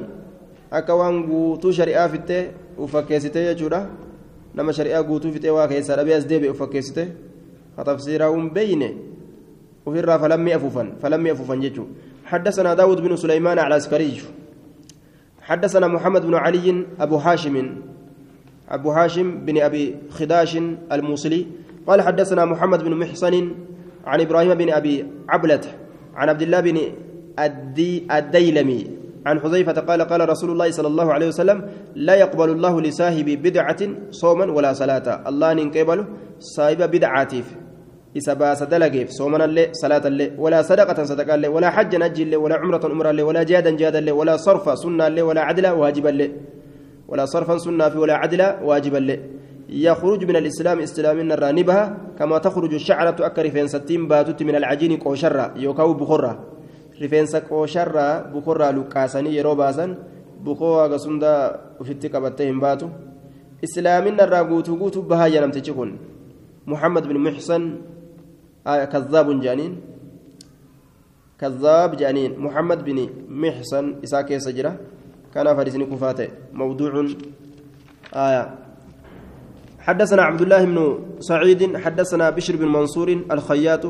akka waan guutuu shari'aa fittee ufakkeessite jechuudha nama shari'aa guutuu fixee waa keessaa dhabee as deebi'e ufakkeessite katafsiiraawun beeyne ofirraa falammii afuufan falammii afuufan jechuudha حدثنا داود بن سليمان العسكري حدثنا محمد بن علي أبو هاشم أبو هاشم بن أبي خداش الموصلي قال حدثنا محمد بن محصن عن إبراهيم بن أبي عبلة عن عبد الله بن الدي الديلمي عن حذيفة قال قال رسول الله صلى الله عليه وسلم لا يقبل الله لساهب بدعة صوما ولا صلاة. الله ننقبل صاحب بدعاتيف إذا باس دلقيف صوما اللي صلاة اللي ولا صدقة صدقة اللي ولا حج نجي اللي ولا عمرة عمرة اللي ولا جادا جادا اللي ولا صرف سنة اللي ولا عدل واجبا اللي ولا صرفا سنة في ولا عدل واجبا اللي. يخرج من الإسلام إسلام الرانبها كما تخرج الشعرة أكا رفين ستين باتت من العجين قوشرة يوكاو بخرة. رفين قوشرة بخرة لكاسني يرو باسن بخوا قسندا وفتك باتهم باتو. إسلام الراغوتو غوتو بها ينم تجكون محمد بن محسن آية كذاب جانين. كذاب جانين. محمد بن محسن إساكي سجرة. كان فارسني كفاته. موضوع آية حدثنا عبد الله بن سعيد حدثنا بشر بن منصور الخياط